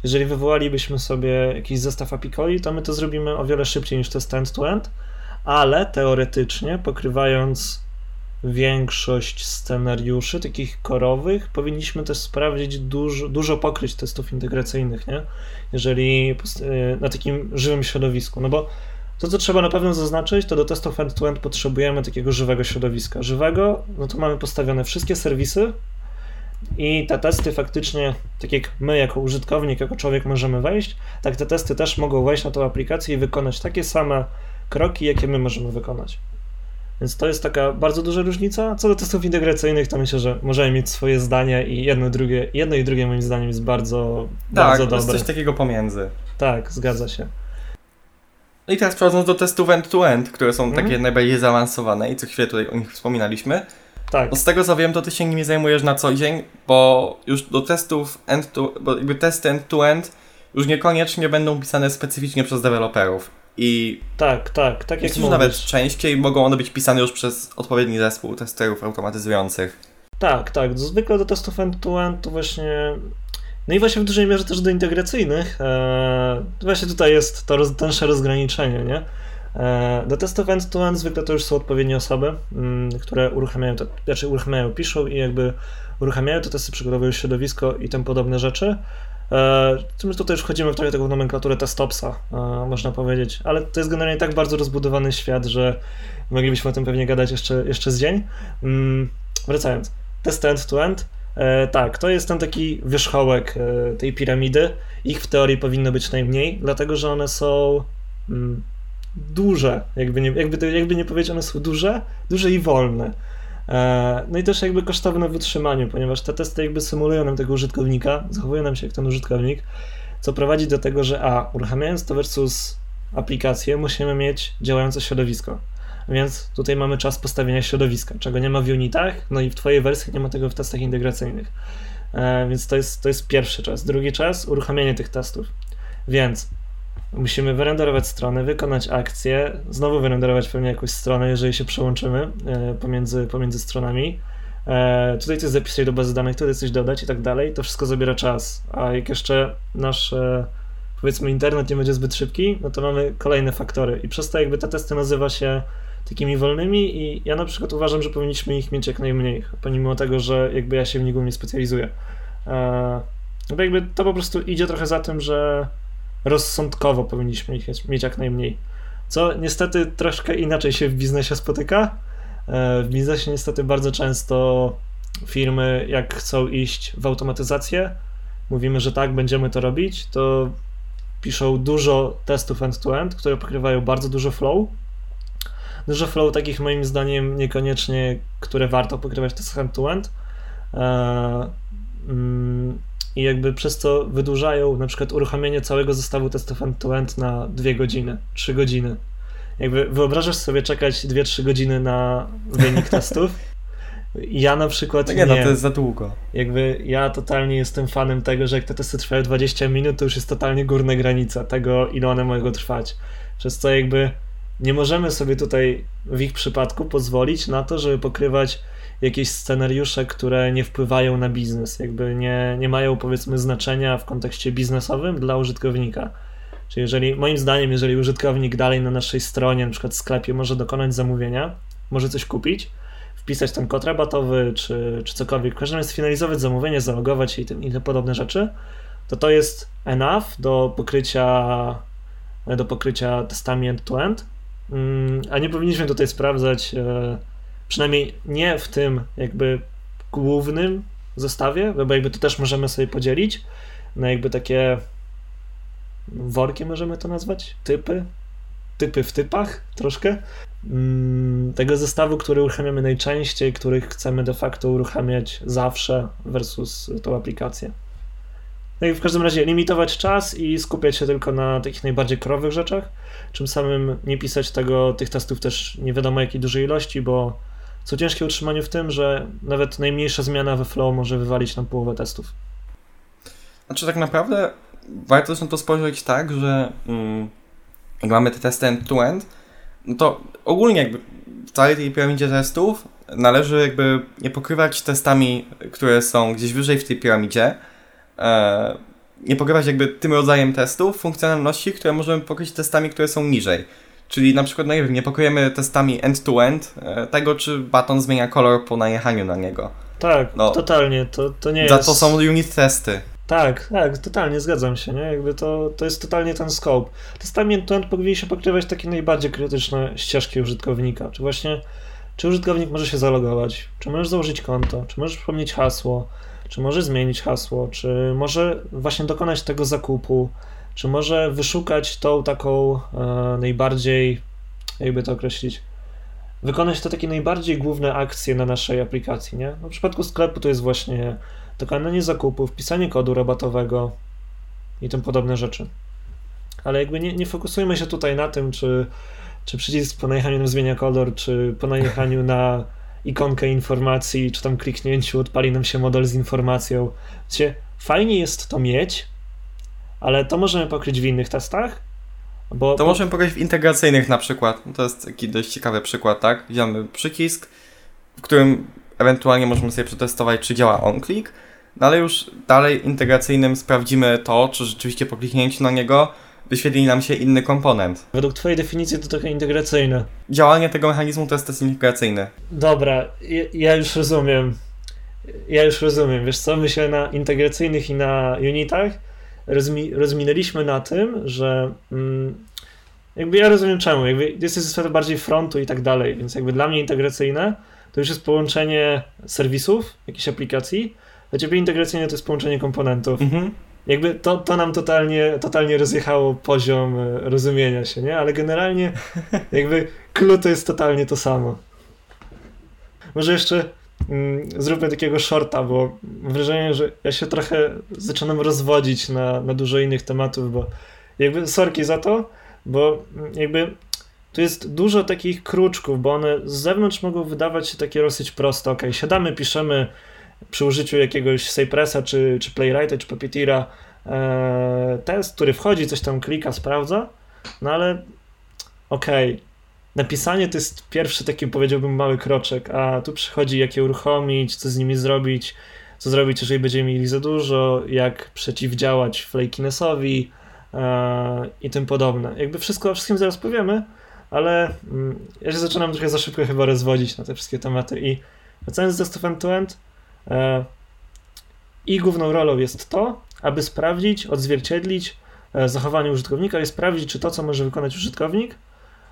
jeżeli wywołalibyśmy sobie jakiś zestaw API to my to zrobimy o wiele szybciej niż test end-to-end, ale teoretycznie pokrywając większość scenariuszy takich korowych, powinniśmy też sprawdzić dużo, dużo pokryć testów integracyjnych, nie? Jeżeli na takim żywym środowisku, no bo to, co trzeba na pewno zaznaczyć, to do testów end-to-end potrzebujemy takiego żywego środowiska. Żywego, no to mamy postawione wszystkie serwisy i te testy faktycznie, tak jak my jako użytkownik, jako człowiek możemy wejść, tak te testy też mogą wejść na tą aplikację i wykonać takie same kroki, jakie my możemy wykonać. Więc to jest taka bardzo duża różnica. Co do testów integracyjnych, to myślę, że możemy mieć swoje zdanie i jedno, drugie, jedno i drugie moim zdaniem jest bardzo, tak, bardzo dobre. Tak, coś takiego pomiędzy. Tak, zgadza się. No i teraz przechodząc do testów end-to-end, które są mm. takie najbardziej zaawansowane i co chwilę tutaj o nich wspominaliśmy, tak. tak. No z tego co wiem, to ty się nimi zajmujesz na co dzień, bo już do testów end to, bo jakby testy end-to-end już niekoniecznie będą pisane specyficznie przez deweloperów. I tak, tak, tak jak mówisz. nawet częściej mogą one być pisane już przez odpowiedni zespół testerów automatyzujących. Tak, tak. Zwykle do testów end-to-end to właśnie no i właśnie w dużej mierze też do integracyjnych. Eee, właśnie tutaj jest to roz, tenże rozgraniczenie, nie? Eee, do testów end-to-end zwykle to już są odpowiednie osoby, mm, które uruchamiają, to, znaczy uruchamiają, piszą i jakby uruchamiają te testy, przygotowują środowisko i tym podobne rzeczy. Eee, tutaj już wchodzimy w trochę taką nomenklaturę testopsa, można powiedzieć, ale to jest generalnie tak bardzo rozbudowany świat, że moglibyśmy o tym pewnie gadać jeszcze, jeszcze z dzień. Mm, wracając, test end-to-end E, tak, to jest ten taki wierzchołek e, tej piramidy. Ich w teorii powinno być najmniej, dlatego że one są mm, duże. Jakby nie, jakby, jakby nie powiedzieć, one są duże, duże i wolne. E, no i też jakby kosztowne w utrzymaniu, ponieważ te testy jakby symulują nam tego użytkownika, zachowują nam się jak ten użytkownik, co prowadzi do tego, że a, uruchamiając to versus aplikację, musimy mieć działające środowisko. Więc tutaj mamy czas postawienia środowiska, czego nie ma w unitach, no i w Twojej wersji nie ma tego w testach integracyjnych. E, więc to jest, to jest pierwszy czas. Drugi czas uruchamianie tych testów. Więc musimy wyrenderować stronę, wykonać akcję, znowu wyrenderować pewnie jakąś stronę, jeżeli się przełączymy e, pomiędzy, pomiędzy stronami. E, tutaj coś zapisać do bazy danych, tutaj coś dodać i tak dalej. To wszystko zabiera czas. A jak jeszcze nasz powiedzmy internet nie będzie zbyt szybki, no to mamy kolejne faktory. I przez to jakby te testy nazywa się takimi wolnymi i ja na przykład uważam, że powinniśmy ich mieć jak najmniej, pomimo tego, że jakby ja się w nich nie specjalizuję. E, bo jakby to po prostu idzie trochę za tym, że rozsądkowo powinniśmy ich mieć jak najmniej. Co niestety troszkę inaczej się w biznesie spotyka. E, w biznesie niestety bardzo często firmy, jak chcą iść w automatyzację, mówimy, że tak, będziemy to robić, to piszą dużo testów end-to-end, które pokrywają bardzo dużo flow, dużo flow takich moim zdaniem niekoniecznie, które warto pokrywać to z hand-to-end. E, mm, I jakby przez to wydłużają na przykład uruchomienie całego zestawu testów end-to-end na 2 godziny, 3 godziny. Jakby wyobrażasz sobie czekać 2-3 godziny na wynik testów? Ja na przykład. No nie, nie, no to jest za długo. Jakby ja totalnie jestem fanem tego, że jak te testy trwają 20 minut, to już jest totalnie górna granica tego, ile one mogą trwać. Przez co jakby nie możemy sobie tutaj w ich przypadku pozwolić na to, żeby pokrywać jakieś scenariusze, które nie wpływają na biznes, jakby nie, nie mają powiedzmy znaczenia w kontekście biznesowym dla użytkownika. Czyli jeżeli, moim zdaniem, jeżeli użytkownik dalej na naszej stronie, na przykład w sklepie, może dokonać zamówienia, może coś kupić, wpisać ten kod rabatowy, czy, czy cokolwiek, w każdym razie sfinalizować zamówienie, zalogować się i, tym, i te podobne rzeczy, to to jest enough do pokrycia do pokrycia testami end-to-end, a nie powinniśmy tutaj sprawdzać, e, przynajmniej nie w tym jakby głównym zestawie, bo jakby to też możemy sobie podzielić na jakby takie worki możemy to nazwać, typy, typy w typach troszkę. Mm, tego zestawu, który uruchamiamy najczęściej, których chcemy de facto uruchamiać zawsze versus tą aplikację. No i w każdym razie limitować czas i skupiać się tylko na takich najbardziej krowych rzeczach, czym samym nie pisać tego, tych testów też nie wiadomo jakiej dużej ilości, bo co ciężkie utrzymanie w tym, że nawet najmniejsza zmiana we flow może wywalić nam połowę testów. Znaczy tak naprawdę warto na to spojrzeć tak, że mm, jak mamy te testy end-to-end, no to ogólnie jakby w całej tej piramidzie testów należy jakby nie pokrywać testami, które są gdzieś wyżej w tej piramidzie, e, nie pokrywać jakby tym rodzajem testów funkcjonalności, które możemy pokryć testami, które są niżej. Czyli na przykład, no nie wiem, nie pokryjemy testami end-to-end -end, tego, czy baton zmienia kolor po najechaniu na niego. Tak, no, totalnie, to, to nie za jest... to są unit testy. Tak, tak, totalnie zgadzam się, nie? Jakby to, to jest totalnie ten scope. Testami end-to-end powinni się pokrywać takie najbardziej krytyczne ścieżki użytkownika, czy właśnie czy użytkownik może się zalogować, czy możesz założyć konto, czy możesz przypomnieć hasło, czy może zmienić hasło, czy może właśnie dokonać tego zakupu, czy może wyszukać tą taką e, najbardziej, jakby to określić, wykonać te takie najbardziej główne akcje na naszej aplikacji, nie? No, w przypadku sklepu to jest właśnie dokonanie zakupu, wpisanie kodu rabatowego i tym podobne rzeczy. Ale jakby nie, nie fokusujmy się tutaj na tym, czy, czy przycisk po najechaniu zmienia kolor, czy po najechaniu na ikonkę informacji, czy tam kliknięciu odpali nam się model z informacją. Wiecie, fajnie jest to mieć, ale to możemy pokryć w innych testach. Bo, to możemy pokryć w integracyjnych na przykład. To jest taki dość ciekawy przykład, tak? Wziąmy przycisk, w którym ewentualnie możemy sobie przetestować, czy działa on-click, no ale już dalej integracyjnym sprawdzimy to, czy rzeczywiście po kliknięciu na niego wyświetli nam się inny komponent. Według Twojej definicji to trochę integracyjne. Działanie tego mechanizmu to jest test integracyjny. Dobra, ja, ja już rozumiem. Ja już rozumiem. Wiesz co, my się na integracyjnych i na unitach rozmi rozminęliśmy na tym, że mm, jakby ja rozumiem czemu. Jakby jest to bardziej frontu i tak dalej, więc jakby dla mnie integracyjne to już jest połączenie serwisów, jakichś aplikacji. Dla ciebie integracyjne to jest połączenie komponentów. Mhm. Jakby to, to nam totalnie, totalnie rozjechało poziom e, rozumienia się, nie? Ale generalnie jakby clue to jest totalnie to samo. Może jeszcze mm, zróbmy takiego shorta, bo mam wrażenie, że ja się trochę zaczynam rozwodzić na, na dużo innych tematów, bo jakby sorki za to, bo jakby tu jest dużo takich kruczków, bo one z zewnątrz mogą wydawać się takie dosyć proste. Ok, siadamy, piszemy przy użyciu jakiegoś Cypressa, czy, czy Playwrighta, czy Puppeteera e, test, który wchodzi, coś tam klika, sprawdza, no ale okej, okay. napisanie to jest pierwszy taki, powiedziałbym, mały kroczek, a tu przychodzi, jak je uruchomić, co z nimi zrobić, co zrobić, jeżeli będziemy mieli za dużo, jak przeciwdziałać flakinесsowi e, i tym podobne. Jakby wszystko o wszystkim zaraz powiemy, ale mm, ja się zaczynam trochę za szybko chyba rozwodzić na te wszystkie tematy i wracając do Test of End-to-End, e, i główną rolą jest to, aby sprawdzić, odzwierciedlić e, zachowanie użytkownika i sprawdzić, czy to, co może wykonać użytkownik,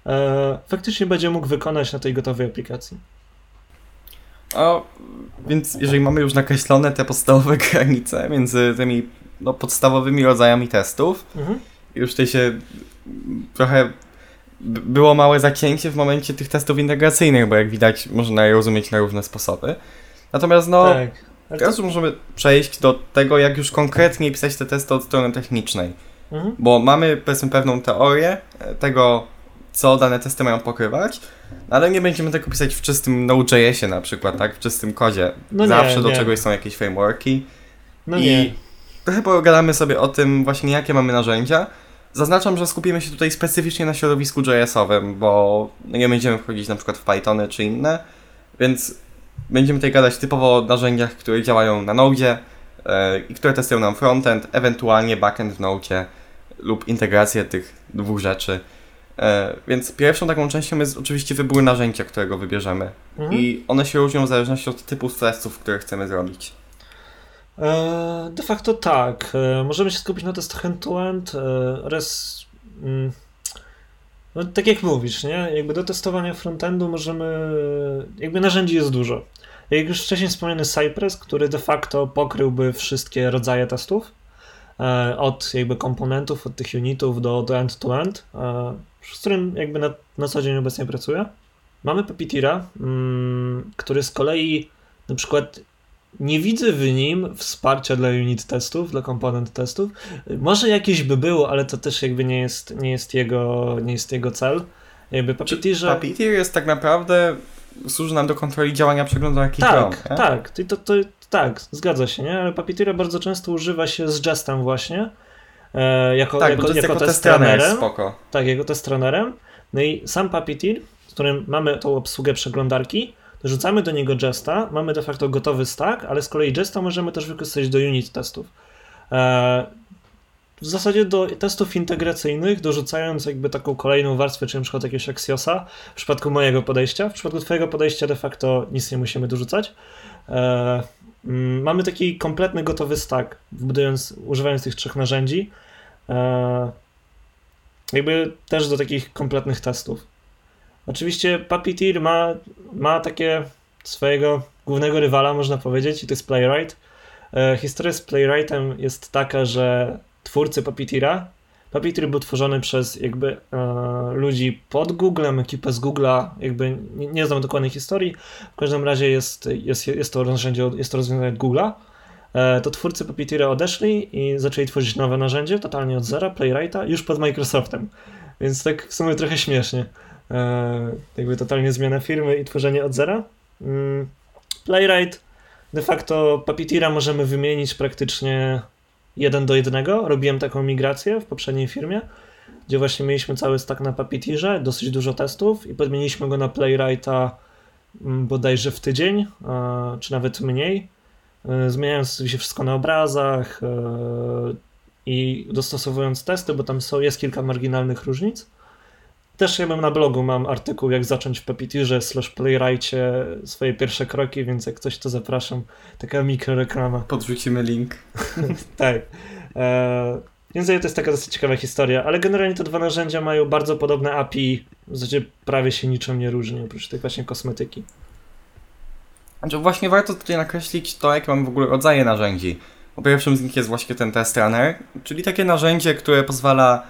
e, faktycznie będzie mógł wykonać na tej gotowej aplikacji. O, więc jeżeli mamy już nakreślone te podstawowe granice między tymi no, podstawowymi rodzajami testów, mhm. już tutaj się trochę było małe zacięcie w momencie tych testów integracyjnych, bo jak widać można je rozumieć na różne sposoby. Natomiast no, tak. teraz już możemy przejść do tego, jak już konkretnie pisać te testy od strony technicznej. Mhm. Bo mamy powiedzmy pewną teorię e, tego, co dane testy mają pokrywać, ale nie będziemy tego pisać w czystym Node.jsie na przykład, tak? W czystym kodzie. No Zawsze nie, do nie. czegoś są jakieś frameworki. No I nie. trochę pogadamy sobie o tym właśnie, jakie mamy narzędzia, Zaznaczam, że skupimy się tutaj specyficznie na środowisku JS-owym, bo nie będziemy wchodzić na przykład w Pythony czy inne, więc będziemy tutaj gadać typowo o narzędziach, które działają na Node yy, i które testują nam frontend, ewentualnie backend w Node lub integrację tych dwóch rzeczy. Yy, więc pierwszą taką częścią jest oczywiście wybór narzędzia, którego wybierzemy. Mhm. I one się różnią w zależności od typu testów, które chcemy zrobić. E, de facto tak. E, możemy się skupić na testach end-to-end e, oraz mm, no, tak jak mówisz, nie? Jakby do testowania frontendu możemy, jakby narzędzi jest dużo. Jak już wcześniej wspomniany Cypress, który de facto pokryłby wszystkie rodzaje testów, od jakby komponentów, od tych unitów do, do end-to-end, z którym jakby na, na co dzień obecnie pracuję. Mamy Puppeteera, mm, który z kolei na przykład nie widzę w nim wsparcia dla unit testów, dla komponent testów. Może jakieś by było, ale to też jakby nie jest, nie jest, jego, nie jest jego cel. Jakby Puppeteerze... Puppeteer jest tak naprawdę, służy nam do kontroli działania przeglądarki tak, Chrome. Tak, tak, to, to, tak, zgadza się, nie? Ale Puppeteera bardzo często używa się z Jestem właśnie. E, jako, tak, jako, jako, jako test runnerem. Spoko. Tak, jako test runnerem. No i sam Puppeteer, z którym mamy tą obsługę przeglądarki, Rzucamy do niego Jesta, mamy de facto gotowy stack, ale z kolei Jesta możemy też wykorzystać do unit testów. E, w zasadzie do testów integracyjnych, dorzucając jakby taką kolejną warstwę, czyli na przykład jakiegoś Axiosa, w przypadku mojego podejścia. W przypadku twojego podejścia de facto nic nie musimy dorzucać. E, mm, mamy taki kompletny gotowy stack, budując, używając tych trzech narzędzi. E, jakby też do takich kompletnych testów. Oczywiście Puppeteer ma, ma takie swojego głównego rywala, można powiedzieć, i to jest Playwright. E, historia z Playwrightem jest taka, że twórcy Puppeteera, Puppeteer był tworzony przez jakby e, ludzi pod Googlem, ekipę z Google'a, jakby nie, nie znam dokładnej historii, w każdym razie jest, jest, jest to narzędzie, jest to rozwiązanie od Google'a. E, to twórcy Puppeteera odeszli i zaczęli tworzyć nowe narzędzie, totalnie od zera, Playwrighta, już pod Microsoftem. Więc tak w sumie trochę śmiesznie. E, jakby totalnie zmiana firmy i tworzenie od zera. Mm, Playwright de facto Puppeteera możemy wymienić praktycznie jeden do jednego. Robiłem taką migrację w poprzedniej firmie, gdzie właśnie mieliśmy cały stack na Puppeteerze, dosyć dużo testów i podmieniliśmy go na Playwrighta mm, bodajże w tydzień, czy nawet mniej, e, zmieniając się wszystko na obrazach e, i dostosowując testy, bo tam są, jest kilka marginalnych różnic. Też ja mam na blogu, mam artykuł jak zacząć w Puppeteerze slash Playwrightie swoje pierwsze kroki, więc jak ktoś to zapraszam, taka mikroreklama. Podrzucimy link. tak. E, więc to jest taka dosyć ciekawa historia, ale generalnie te dwa narzędzia mają bardzo podobne API, w zasadzie prawie się niczym nie różni, oprócz tej właśnie kosmetyki. Znaczy właśnie warto tutaj nakreślić to, jakie mamy w ogóle rodzaje narzędzi. Po pierwszym z nich jest właśnie ten test runner, czyli takie narzędzie, które pozwala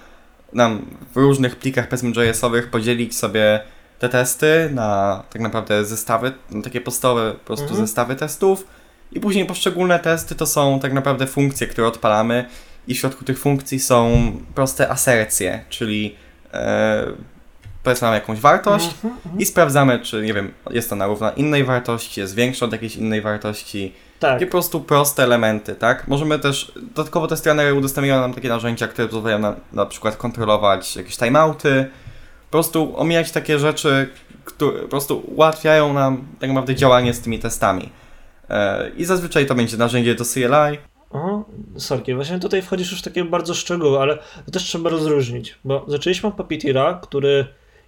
nam w różnych plikach powiedzmy JS-owych podzielić sobie te testy na tak naprawdę zestawy, na takie podstawowe po prostu mhm. zestawy testów i później poszczególne testy to są tak naprawdę funkcje, które odpalamy i w środku tych funkcji są proste asercje, czyli e, powiedzmy mamy jakąś wartość mhm, mhm. i sprawdzamy, czy nie wiem, jest ona równa innej wartości, jest większa od jakiejś innej wartości. Tak. Takie po prostu proste elementy, tak? Możemy też, dodatkowo te strony udostępniają nam takie narzędzia, które pozwalają nam na przykład kontrolować jakieś timeouty, po prostu omijać takie rzeczy, które po prostu ułatwiają nam tak naprawdę działanie z tymi testami. E, I zazwyczaj to będzie narzędzie do CLI. O, sorki, właśnie tutaj wchodzisz już w takie bardzo szczegóły, ale to też trzeba rozróżnić, bo zaczęliśmy od Puppeteera, który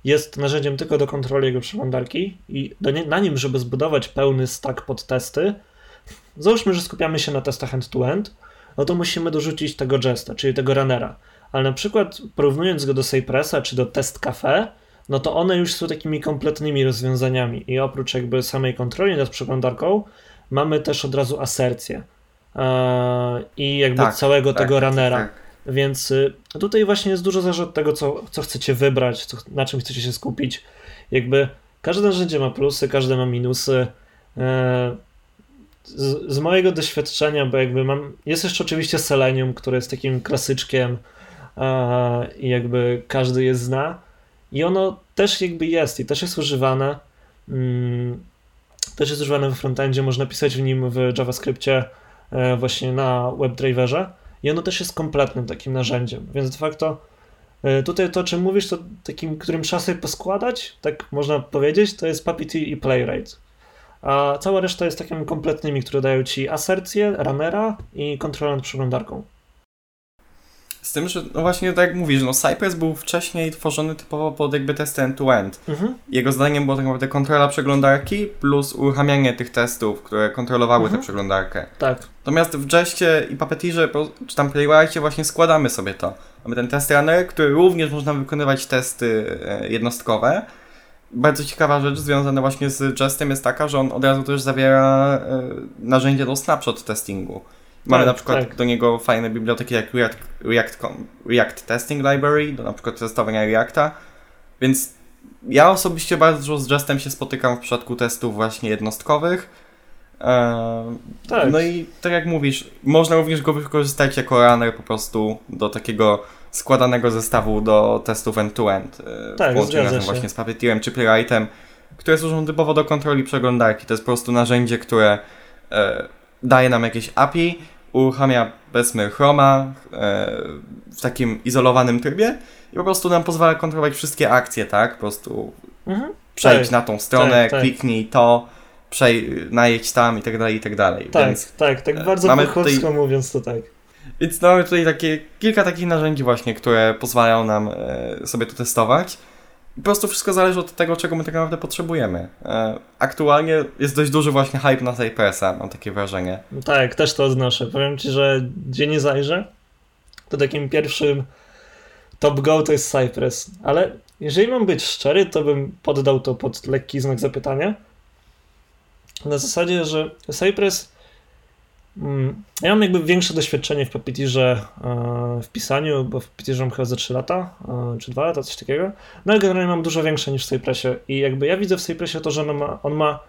jest narzędziem tylko do kontroli jego przeglądarki i nie, na nim, żeby zbudować pełny stack pod testy, załóżmy, że skupiamy się na testach end-to-end, no to musimy dorzucić tego Jesta, czyli tego runnera. Ale na przykład porównując go do Cypressa czy do Test Cafe, no to one już są takimi kompletnymi rozwiązaniami i oprócz jakby samej kontroli nad przeglądarką, mamy też od razu asercję i jakby tak, całego tak, tego tak, runnera. Tak, Więc y, tutaj właśnie jest dużo zależy od tego, co, co chcecie wybrać, co, na czym chcecie się skupić. Jakby każde narzędzie ma plusy, każde ma minusy. E, z, z, mojego doświadczenia, bo jakby mam. Jest jeszcze oczywiście Selenium, które jest takim klasyczkiem i jakby każdy je zna. I ono też jakby jest i też jest używane. Mm, też jest używane w frontendzie, można pisać w nim w JavaScriptie e, właśnie na WebDriverze i ono też jest kompletnym takim narzędziem, więc de facto e, tutaj to, o czym mówisz, to takim, którym trzeba sobie poskładać, tak można powiedzieć, to jest Puppety i Playwright. A cała reszta jest takimi kompletnymi, które dają ci asercję, runnera i kontrolę nad przeglądarką. Z tym, że no właśnie tak jak mówisz, no Cypress był wcześniej tworzony typowo pod jakby testy end-to-end. Mhm. Jego zadaniem było tak naprawdę kontrola przeglądarki plus uruchamianie tych testów, które kontrolowały mhm. tę przeglądarkę. Tak. Natomiast w Jeście i Puppeteerze, czy tam Playwrightie właśnie składamy sobie to. Mamy ten test runner, który również można wykonywać testy e, jednostkowe. Bardzo ciekawa rzecz związana właśnie z Jestem jest taka, że on od razu też zawiera e, narzędzie do snapshot testingu. Mamy tak, na przykład tak. do niego fajne biblioteki jak React, React, React Testing Library, do na przykład testowania Reacta, więc ja osobiście bardzo dużo z Justem się spotykam w przypadku testów właśnie jednostkowych. Eee, tak. No i tak jak mówisz, można również go wykorzystać jako runner po prostu do takiego składanego zestawu do testów end-to-end. -end, tak, połączenia właśnie z Puppeteerem czy Playwrightem, które służą typowo do kontroli przeglądarki. To jest po prostu narzędzie, które e, daje nam jakieś API, uruchamia powiedzmy Chroma e, w takim izolowanym trybie i po prostu nam pozwala kontrolować wszystkie akcje, tak? Po prostu mhm. przejdź tak, na tą stronę, tak, tak. kliknij to, przej, najedź tam i tak dalej, i tak dalej. Tak, Więc, tak, tak bardzo mamy tutaj, mówiąc to tak. Więc mamy tutaj takie, kilka takich narzędzi właśnie, które pozwalają nam e, sobie to testować. Po prostu wszystko zależy od tego, czego my tak naprawdę potrzebujemy. E, aktualnie jest dość duży właśnie hype na Cypressa, mam takie wrażenie. No tak, też to odnoszę. Powiem Ci, że gdzie nie zajrzę, to takim pierwszym top go to jest Cypress. Ale jeżeli mam być szczery, to bym poddał to pod lekki znak zapytania. Na zasadzie, że Cypress ja mam jakby większe doświadczenie w Puppeteerze e, w pisaniu, bo w Puppeteerze mam chyba za 3 lata, e, czy 2 lata, coś takiego. No ale generalnie mam dużo większe niż w Cypressie i jakby ja widzę w Cypressie to, że on ma, on ma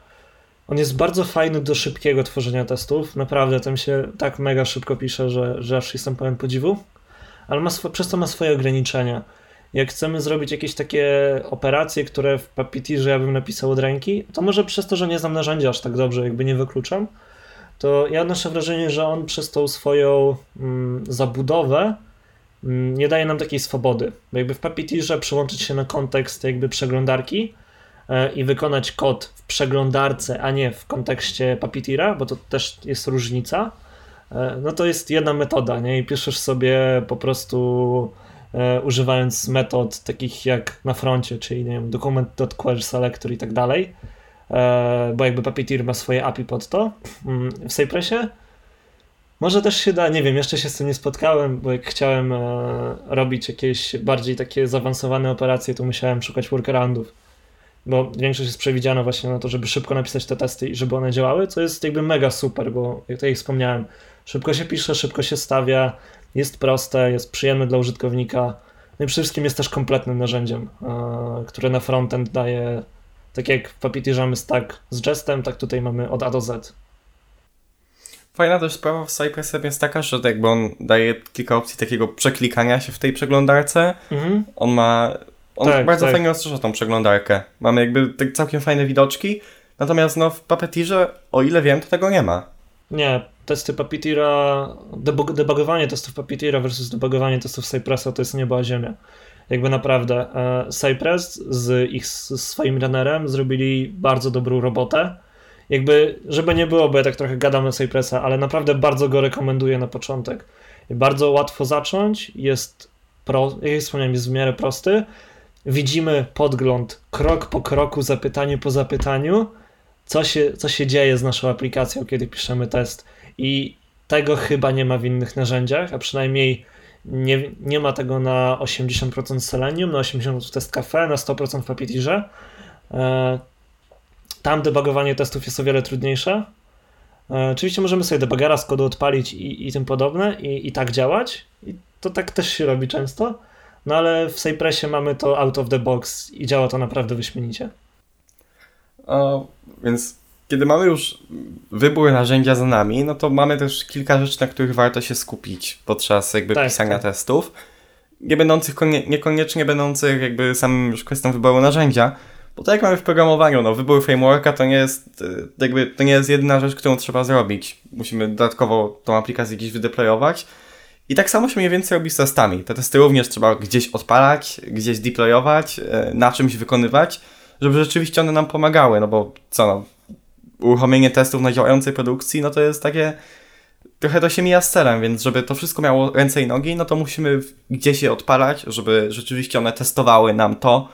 on jest bardzo fajny do szybkiego tworzenia testów. Naprawdę, tam się tak mega szybko pisze, że, że aż jestem pełen podziwu. Ale ma, przez to ma swoje ograniczenia. jak chcemy zrobić jakieś takie operacje, które w Puppeteerze ja bym napisał od ręki, to może przez to, że nie znam narzędzia aż tak dobrze, jakby nie wykluczam, to ja odnoszę wrażenie, że on przez tą swoją mm, zabudowę mm, nie daje nam takiej swobody. Bo jakby w Puppeteerze przyłączyć się na kontekst jakby przeglądarki e, i wykonać kod w przeglądarce, a nie w kontekście Puppeteera, bo to też jest różnica, e, no to jest jedna metoda, nie? I piszesz sobie po prostu e, używając metod takich jak na froncie, czyli nie wiem, document.query i tak dalej, bo jakby Puppeteer ma swoje API pod to. Mm, w Cypressie może też się da, nie wiem, jeszcze się z tym nie spotkałem, bo jak chciałem e, robić jakieś bardziej takie zaawansowane operacje, to musiałem szukać workaroundów, bo większość jest przewidziana właśnie na to, żeby szybko napisać te testy i żeby one działały, co jest jakby mega super, bo jak tutaj wspomniałem, szybko się pisze, szybko się stawia, jest proste, jest przyjemne dla użytkownika, no i przede wszystkim jest też kompletnym narzędziem, e, które na frontend daje, tak jak w Puppeteerze mamy stack z Jestem, tak tutaj mamy od A do Z. Fajna też sprawa w Cypress jest taka, że jakby on daje kilka opcji takiego przeklikania się w tej przeglądarce. Mhm. On ma. On tak, bardzo tak. fajnie rozszerza tą przeglądarkę. Mamy jakby tak całkiem fajne widoczki. Natomiast no, w Puppeteerze, o ile wiem, to tego nie ma. Nie, testy Puppeteera, debug, debugowanie testów Puppeteera versus debugowanie testów Cypressa to jest nieba a ziemia. Jakby naprawdę. E, Cypress z ich z swoim runnerem zrobili bardzo dobrą robotę jakby, żeby nie było, bo ja tak trochę gadam na Cypressa, ale naprawdę bardzo go rekomenduję na początek. Bardzo łatwo zacząć, jest, pro, jak wspomniałem, jest w miarę prosty. Widzimy podgląd krok po kroku, zapytanie po zapytaniu, co się, co się dzieje z naszą aplikacją, kiedy piszemy test. I tego chyba nie ma w innych narzędziach, a przynajmniej nie, nie ma tego na 80% Selenium, na 80% w Test Cafe, na 100% w Puppeteerze. E, tam debugowanie testów jest o wiele trudniejsze. E, oczywiście możemy sobie debugera z kodu odpalić i, i tym podobne i, i tak działać. I to tak też się robi często. No ale w Cypressie mamy to out of the box i działa to naprawdę wyśmienicie. O, więc kiedy mamy już wybór narzędzia za nami, no to mamy też kilka rzeczy, na których warto się skupić podczas jakby tak, pisania tak. testów. Nie będących, niekoniecznie będących jakby samym już kwestią wyboru narzędzia, bo tak jak mamy w programowaniu, no wybór frameworka to nie jest y, jakby, to nie jest jedyna rzecz, którą trzeba zrobić. Musimy dodatkowo tą aplikację gdzieś wydeployować. I tak samo się mniej więcej robi z testami. Te testy również trzeba gdzieś odpalać, gdzieś deployować, y, na czymś wykonywać, żeby rzeczywiście one nam pomagały, no bo co no, uruchomienie testów na działającej produkcji, no to jest takie, trochę to się mija z celem, więc żeby to wszystko miało ręce i nogi, no to musimy gdzieś je odpalać, żeby rzeczywiście one testowały nam to,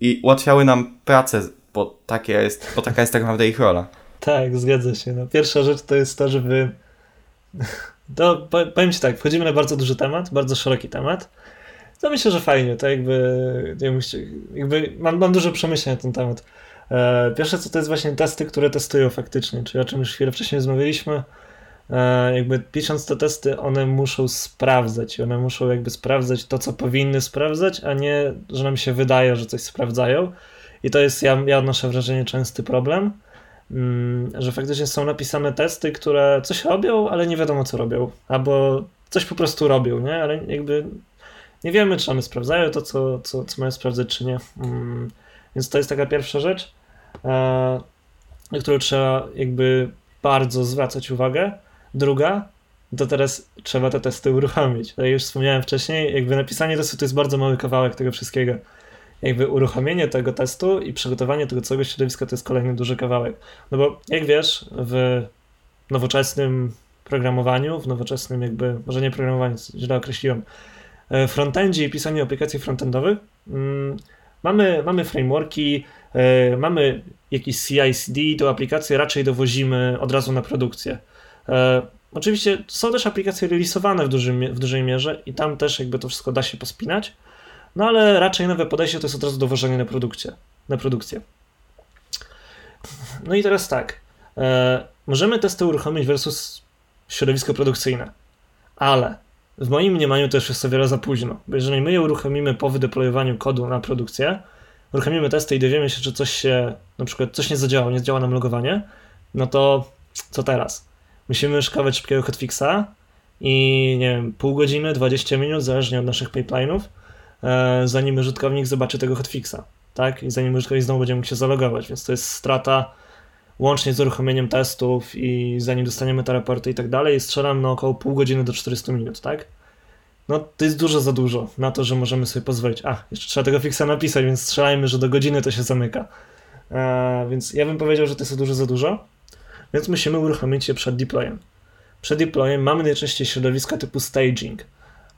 i ułatwiały nam pracę, bo, takie jest, bo taka jest tak naprawdę ich rola. Tak, zgadza się. No, pierwsza rzecz to jest to, żeby. To powiem Ci tak, wchodzimy na bardzo duży temat, bardzo szeroki temat. To myślę, że fajnie, to jakby, jakby mam, mam dużo przemyśleń na ten temat. E, pierwsze co to jest właśnie testy, które testują faktycznie, czyli o czym już chwilę wcześniej rozmawialiśmy. E, jakby pisząc te testy, one muszą sprawdzać. One muszą jakby sprawdzać to, co powinny sprawdzać, a nie, że nam się wydaje, że coś sprawdzają. I to jest, ja, ja odnoszę wrażenie, częsty problem, mm, że faktycznie są napisane testy, które coś robią, ale nie wiadomo, co robią. Albo coś po prostu robią, nie? Ale jakby nie wiemy, czy one sprawdzają to, co, co, co mają sprawdzać, czy nie. Mm, więc to jest taka pierwsza rzecz, e, na którą trzeba jakby bardzo zwracać uwagę. Druga, to teraz trzeba te testy uruchomić. Tak jak już wspomniałem wcześniej, jakby napisanie testu to jest bardzo mały kawałek tego wszystkiego. Jakby uruchomienie tego testu i przygotowanie tego całego środowiska to jest kolejny duży kawałek. No bo jak wiesz, w nowoczesnym programowaniu, w nowoczesnym jakby, może nie programowaniu, źle określiłem, e, frontendzie i pisaniu aplikacji frontendowych mm, mamy, mamy frameworki, e, mamy jakiś CI/CD, tą aplikację raczej dowozimy od razu na produkcję. E, oczywiście są też aplikacje releasowane w, dużym, w dużej mierze i tam też jakby to wszystko da się pospinać, no ale raczej nowe podejście to jest od razu dowożenie na produkcję. Na produkcję. No i teraz tak. E, możemy testy uruchomić versus środowisko produkcyjne, ale w moim mniemaniu to już jest o wiele za późno, bo jeżeli my je uruchomimy po wydeployowaniu kodu na produkcję, uruchomimy testy i dowiemy się, że coś się, na przykład coś nie zadziałało, nie zadziała nam logowanie, no to co teraz? musimy szukać szybkiego hotfixa i nie wiem, pół godziny, 20 minut, zależnie od naszych pipeline'ów, e, zanim użytkownik zobaczy tego hotfixa, tak? I zanim użytkownik znowu będzie mógł się zalogować, więc to jest strata łącznie z uruchomieniem testów i zanim dostaniemy te raporty i tak dalej, strzelam na około pół godziny do 400 minut, tak? No to jest dużo za dużo na to, że możemy sobie pozwolić. A, jeszcze trzeba tego fixa napisać, więc strzelajmy, że do godziny to się zamyka. E, więc ja bym powiedział, że to jest dużo za dużo, więc musimy uruchomić je przed deployem. Przed deployem mamy najczęściej środowiska typu staging,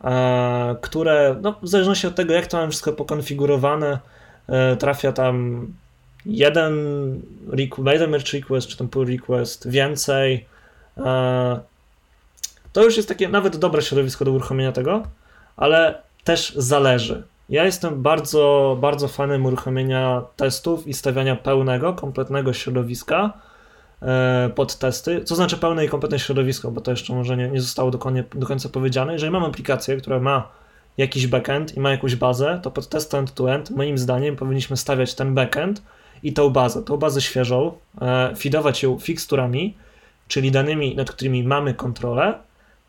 e, które no, w zależności od tego, jak to mamy wszystko pokonfigurowane, e, trafia tam jeden, jeden merge request, czy tam pull request, więcej. To już jest takie nawet dobre środowisko do uruchomienia tego, ale też zależy. Ja jestem bardzo, bardzo fanem uruchomienia testów i stawiania pełnego, kompletnego środowiska e, pod testy. Co znaczy pełne i kompletne środowisko, bo to jeszcze może nie, nie zostało do końca powiedziane. Jeżeli mam aplikację, która ma jakiś backend i ma jakąś bazę, to pod test end-to-end moim zdaniem powinniśmy stawiać ten backend i tą bazę, tą bazę świeżą, e, feedować ją fixturami, czyli danymi, nad którymi mamy kontrolę,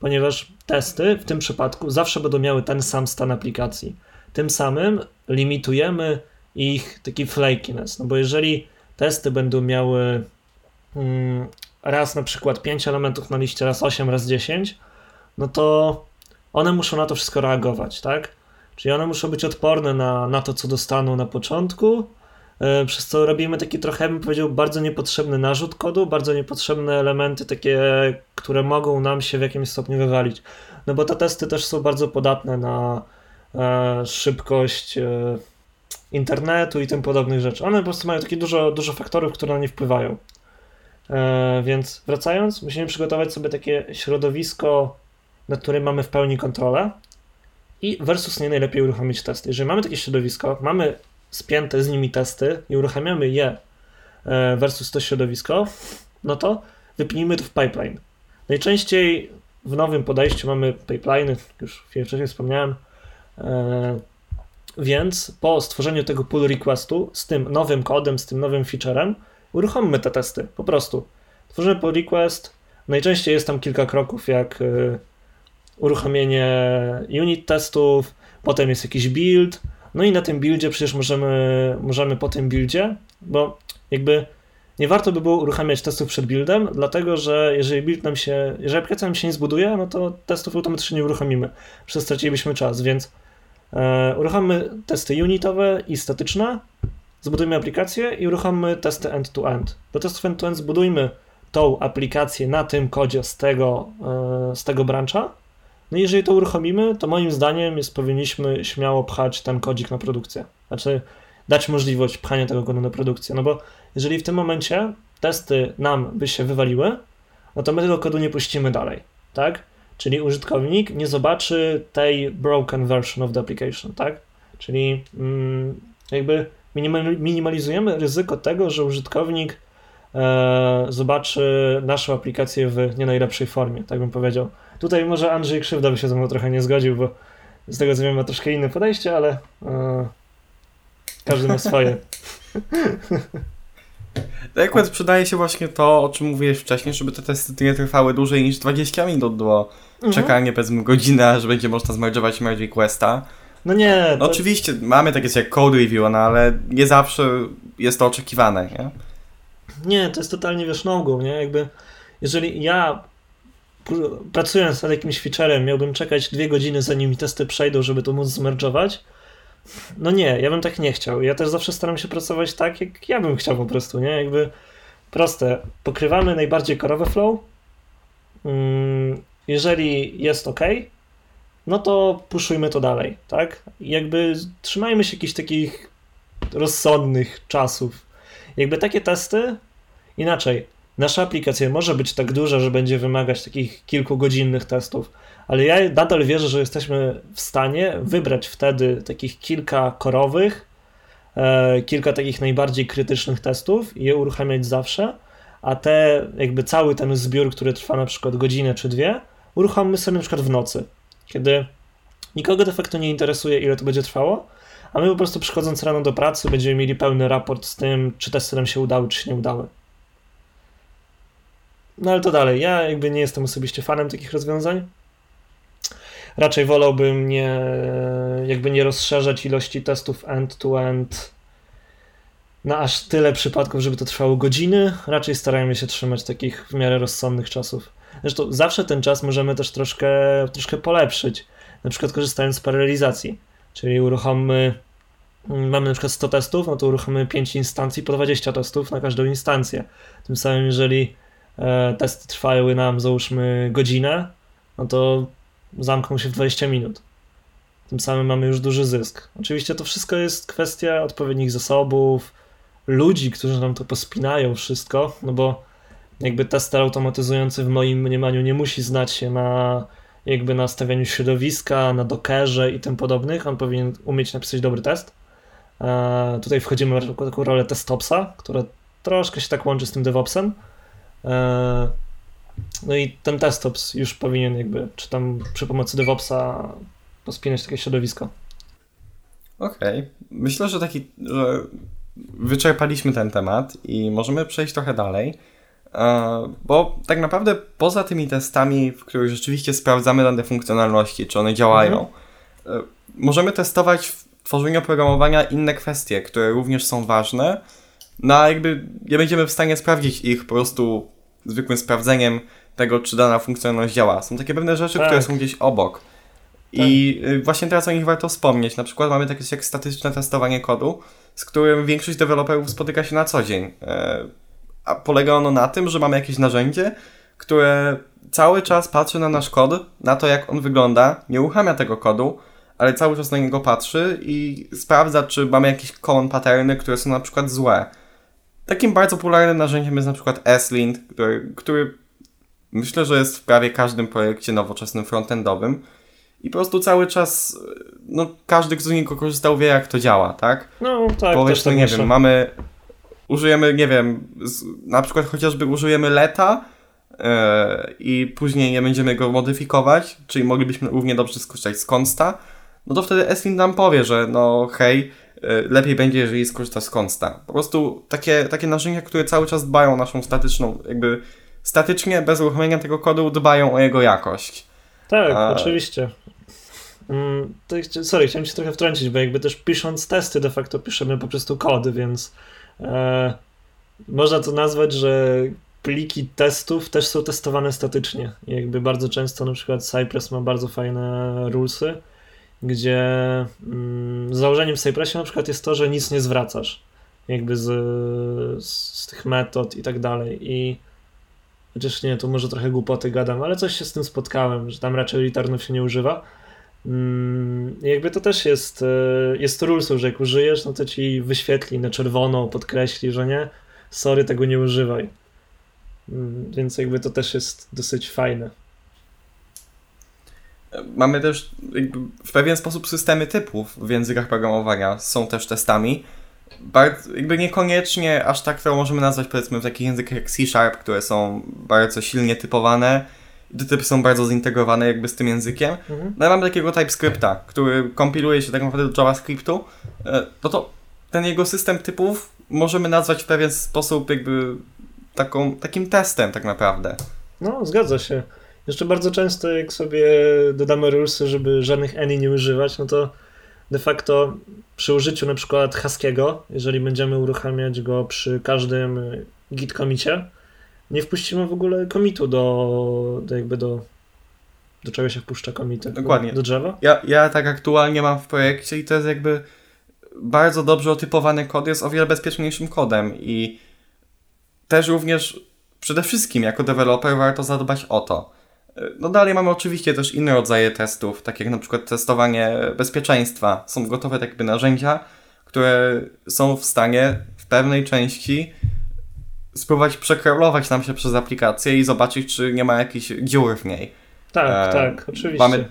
ponieważ testy w tym przypadku zawsze będą miały ten sam stan aplikacji. Tym samym limitujemy ich taki flakiness, no bo jeżeli testy będą miały mm, raz na przykład 5 elementów na liście, raz 8, raz 10, no to one muszą na to wszystko reagować, tak? Czyli one muszą być odporne na, na to, co dostaną na początku, przez co robimy taki trochę, bym powiedział, bardzo niepotrzebny narzut kodu, bardzo niepotrzebne elementy takie, które mogą nam się w jakimś stopniu wywalić. No bo te testy też są bardzo podatne na e, szybkość e, internetu i tym podobnych rzeczy. One po prostu mają takie dużo, dużo faktorów, które na nie wpływają. Więc wracając, musimy przygotować sobie takie środowisko, nad którym mamy w pełni kontrolę i versus nie najlepiej uruchomić testy. Jeżeli mamy takie środowisko, mamy spięte z nimi testy i uruchamiamy je e, versus to środowisko, no to wypnijmy to w pipeline. Najczęściej w nowym podejściu mamy pipeliny, już wcześniej wspomniałem, e, więc po stworzeniu tego pull requestu z tym nowym kodem, z tym nowym featurem, uruchommy te testy, po prostu. Tworzymy pull request, najczęściej jest tam kilka kroków, jak e, uruchomienie unit testów, potem jest jakiś build, no i na tym buildzie przecież możemy, możemy po tym buildzie, bo jakby nie warto by było uruchamiać testów przed buildem, dlatego że jeżeli build nam się, jeżeli aplikacja nam się nie zbuduje, no to testów automatycznie nie uruchomimy. Przez stracilibyśmy czas, więc e, uruchommy testy unitowe i statyczne, zbudujmy aplikację i uruchommy testy end-to-end. Do testów end-to-end zbudujmy tą aplikację na tym kodzie z tego, e, z tego brancha, no i jeżeli to uruchomimy, to moim zdaniem jest, powinniśmy śmiało pchać ten kodzik na produkcję. Znaczy dać możliwość pchania tego kodu na produkcję. No bo jeżeli w tym momencie testy nam by się wywaliły, no to my tego kodu nie puścimy dalej, tak? Czyli użytkownik nie zobaczy tej broken version of the application, tak? Czyli mm, jakby minimalizujemy ryzyko tego, że użytkownik e, zobaczy naszą aplikację w nie najlepszej formie, tak bym powiedział. Tutaj może Andrzej Krzywda by się ze mną trochę nie zgodził, bo z tego co wiem ma troszkę inne podejście, ale e, każdy ma swoje. Tak akurat przydaje się właśnie to, o czym mówiłeś wcześniej, żeby te testy nie trwały dłużej niż 20 minut, bo mhm. czekanie powiedzmy godzinę, że będzie można zmerge'ować merge requesta. No nie. No to... oczywiście mamy takie jak code review, no ale nie zawsze jest to oczekiwane, nie? Nie, to jest totalnie wiesz nogą, nie? Jakby jeżeli ja pracując nad jakimś featurem, miałbym czekać dwie godziny, zanim mi testy przejdą, żeby to móc zmerdżować. No nie, ja bym tak nie chciał. Ja też zawsze staram się pracować tak, jak ja bym chciał po prostu, nie? Jakby proste. Pokrywamy najbardziej korowe flow. Mm, jeżeli jest ok, no to puszujmy to dalej, tak? Jakby trzymajmy się jakichś takich rozsądnych czasów. Jakby takie testy, inaczej, nasza aplikacja może być tak duża, że będzie wymagać takich kilkugodzinnych testów, ale ja nadal wierzę, że jesteśmy w stanie wybrać wtedy takich kilka korowych, e, kilka takich najbardziej krytycznych testów i je uruchamiać zawsze, a te, jakby cały ten zbiór, który trwa na przykład godzinę czy dwie, uruchommy sobie na przykład w nocy, kiedy nikogo de facto nie interesuje, ile to będzie trwało, a my po prostu przychodząc rano do pracy będziemy mieli pełny raport z tym, czy testy nam się udały, czy się nie udały. No ale to dalej. Ja jakby nie jestem osobiście fanem takich rozwiązań. raczej wolałbym nie, jakby nie rozszerzać ilości testów end-to-end na aż tyle przypadków, żeby to trwało godziny. Raczej starajmy się trzymać takich w miarę rozsądnych czasów. Zresztą zawsze ten czas możemy też troszkę, troszkę polepszyć, na przykład korzystając z paralizacji, czyli uruchommy mamy na przykład 100 testów, no to uruchomimy 5 instancji po 20 testów na każdą instancję. Tym samym, jeżeli testy trwały nam załóżmy godzinę, no to zamkną się w 20 minut. Tym samym mamy już duży zysk. Oczywiście to wszystko jest kwestia odpowiednich zasobów, ludzi, którzy nam to pospinają wszystko, no bo jakby tester automatyzujący w moim mniemaniu nie musi znać się na jakby na stawianiu środowiska, na dockerze i tym podobnych. On powinien umieć napisać dobry test. E, tutaj wchodzimy w taką rolę testopsa, która troszkę się tak łączy z tym DevOpsem. E, no i ten testops już powinien jakby, czy tam przy pomocy DevOpsa pospinać takie środowisko. Okej. Okay. Myślę, że taki, że wyczerpaliśmy ten temat i możemy przejść trochę dalej. E, bo tak naprawdę poza tymi testami, w których rzeczywiście sprawdzamy dane funkcjonalności, czy one działają, mhm. możemy testować w tworzeniu oprogramowania inne kwestie, które również są ważne, no a jakby nie będziemy w stanie sprawdzić ich po prostu zwykłym sprawdzeniem tego, czy dana funkcjonalność działa. Są takie pewne rzeczy, tak. które są gdzieś obok. I tak. Właśnie teraz o nich warto wspomnieć. Na przykład mamy takie jak statyczne testowanie kodu, z którym większość deweloperów spotyka się na co dzień. E, a polega ono na tym, że mamy jakieś narzędzie, które cały czas patrzy na nasz kod, na to jak on wygląda, nie uruchamia tego kodu, ale cały czas na niego patrzy i sprawdza, czy mamy jakieś common patterny, które są na przykład złe. Takim bardzo popularnym narzędziem jest na przykład S-Lint, który, który myślę, że jest w prawie każdym projekcie nowoczesnym frontendowym. I po prostu cały czas, no każdy, kto z niego korzystał, wie jak to działa, tak? No tak, Powiedzmy, tak nie myślę. wiem, mamy, użyjemy, nie wiem, z, na przykład chociażby użyjemy leta yy, i później nie będziemy go modyfikować, czyli moglibyśmy równie dobrze skorzystać z consta, no to wtedy Eswin nam powie, że no hej, lepiej będzie, jeżeli skorzysta z konsta. Po prostu takie, takie narzędzia, które cały czas dbają o naszą statyczną, jakby statycznie, bez uruchomienia tego kodu, dbają o jego jakość. Tak, A... oczywiście. Mm, to, sorry, chciałem się trochę wtrącić, bo jakby też pisząc testy de facto piszemy po prostu kody, więc e, można to nazwać, że pliki testów też są testowane statycznie. Jakby bardzo często na przykład Cypress ma bardzo fajne rulesy, gdzie mm, założeniem w Cypressie na przykład jest to, że nic nie zwracasz jakby z, z tych metod i tak dalej i chociaż nie, to może trochę głupoty gadam, ale coś się z tym spotkałem, że tam raczej returnów się nie używa. Mm, jakby to też jest, e, jest rulesów, że jak użyjesz, no to ci wyświetli na czerwono, podkreśli, że nie, sorry, tego nie używaj. Mm, więc jakby to też jest dosyć fajne mamy też w pewien sposób systemy typów w językach programowania są też testami. Bardzo, jakby niekoniecznie aż tak to możemy nazwać powiedzmy w takich językach jak C Sharp, które są bardzo silnie typowane. Te typy są bardzo zintegrowane jakby z tym językiem. Mhm. No mamy takiego TypeScripta, który kompiluje się tak naprawdę do JavaScriptu. E, no to ten jego system typów możemy nazwać w pewien sposób jakby taką, takim testem tak naprawdę. No, zgadza się. Jeszcze bardzo często, jak sobie dodamy rulesy, żeby żadnych any nie używać, no to de facto przy użyciu na przykład Haskiego, jeżeli będziemy uruchamiać go przy każdym git komicie, nie wpuścimy w ogóle komitu do, do jakby do do czego się wpuszcza komity? Dokładnie. Do drzewa? Ja, ja tak aktualnie mam w projekcie i to jest jakby bardzo dobrze otypowany kod, jest o wiele bezpieczniejszym kodem i też również przede wszystkim jako deweloper warto zadbać o to. No dalej mamy oczywiście też inne rodzaje testów, tak jak na przykład testowanie bezpieczeństwa. Są gotowe tak jakby narzędzia, które są w stanie w pewnej części spróbować przekrolować nam się przez aplikację i zobaczyć, czy nie ma jakichś dziur w niej. Tak, e, tak, oczywiście. Mamy,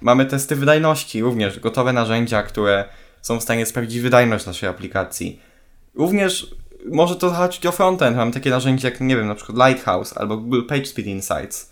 mamy testy wydajności, również gotowe narzędzia, które są w stanie sprawdzić wydajność naszej aplikacji. Również może to zahaczyć o frontend. Mamy takie narzędzia jak, nie wiem, na przykład Lighthouse albo Google PageSpeed Insights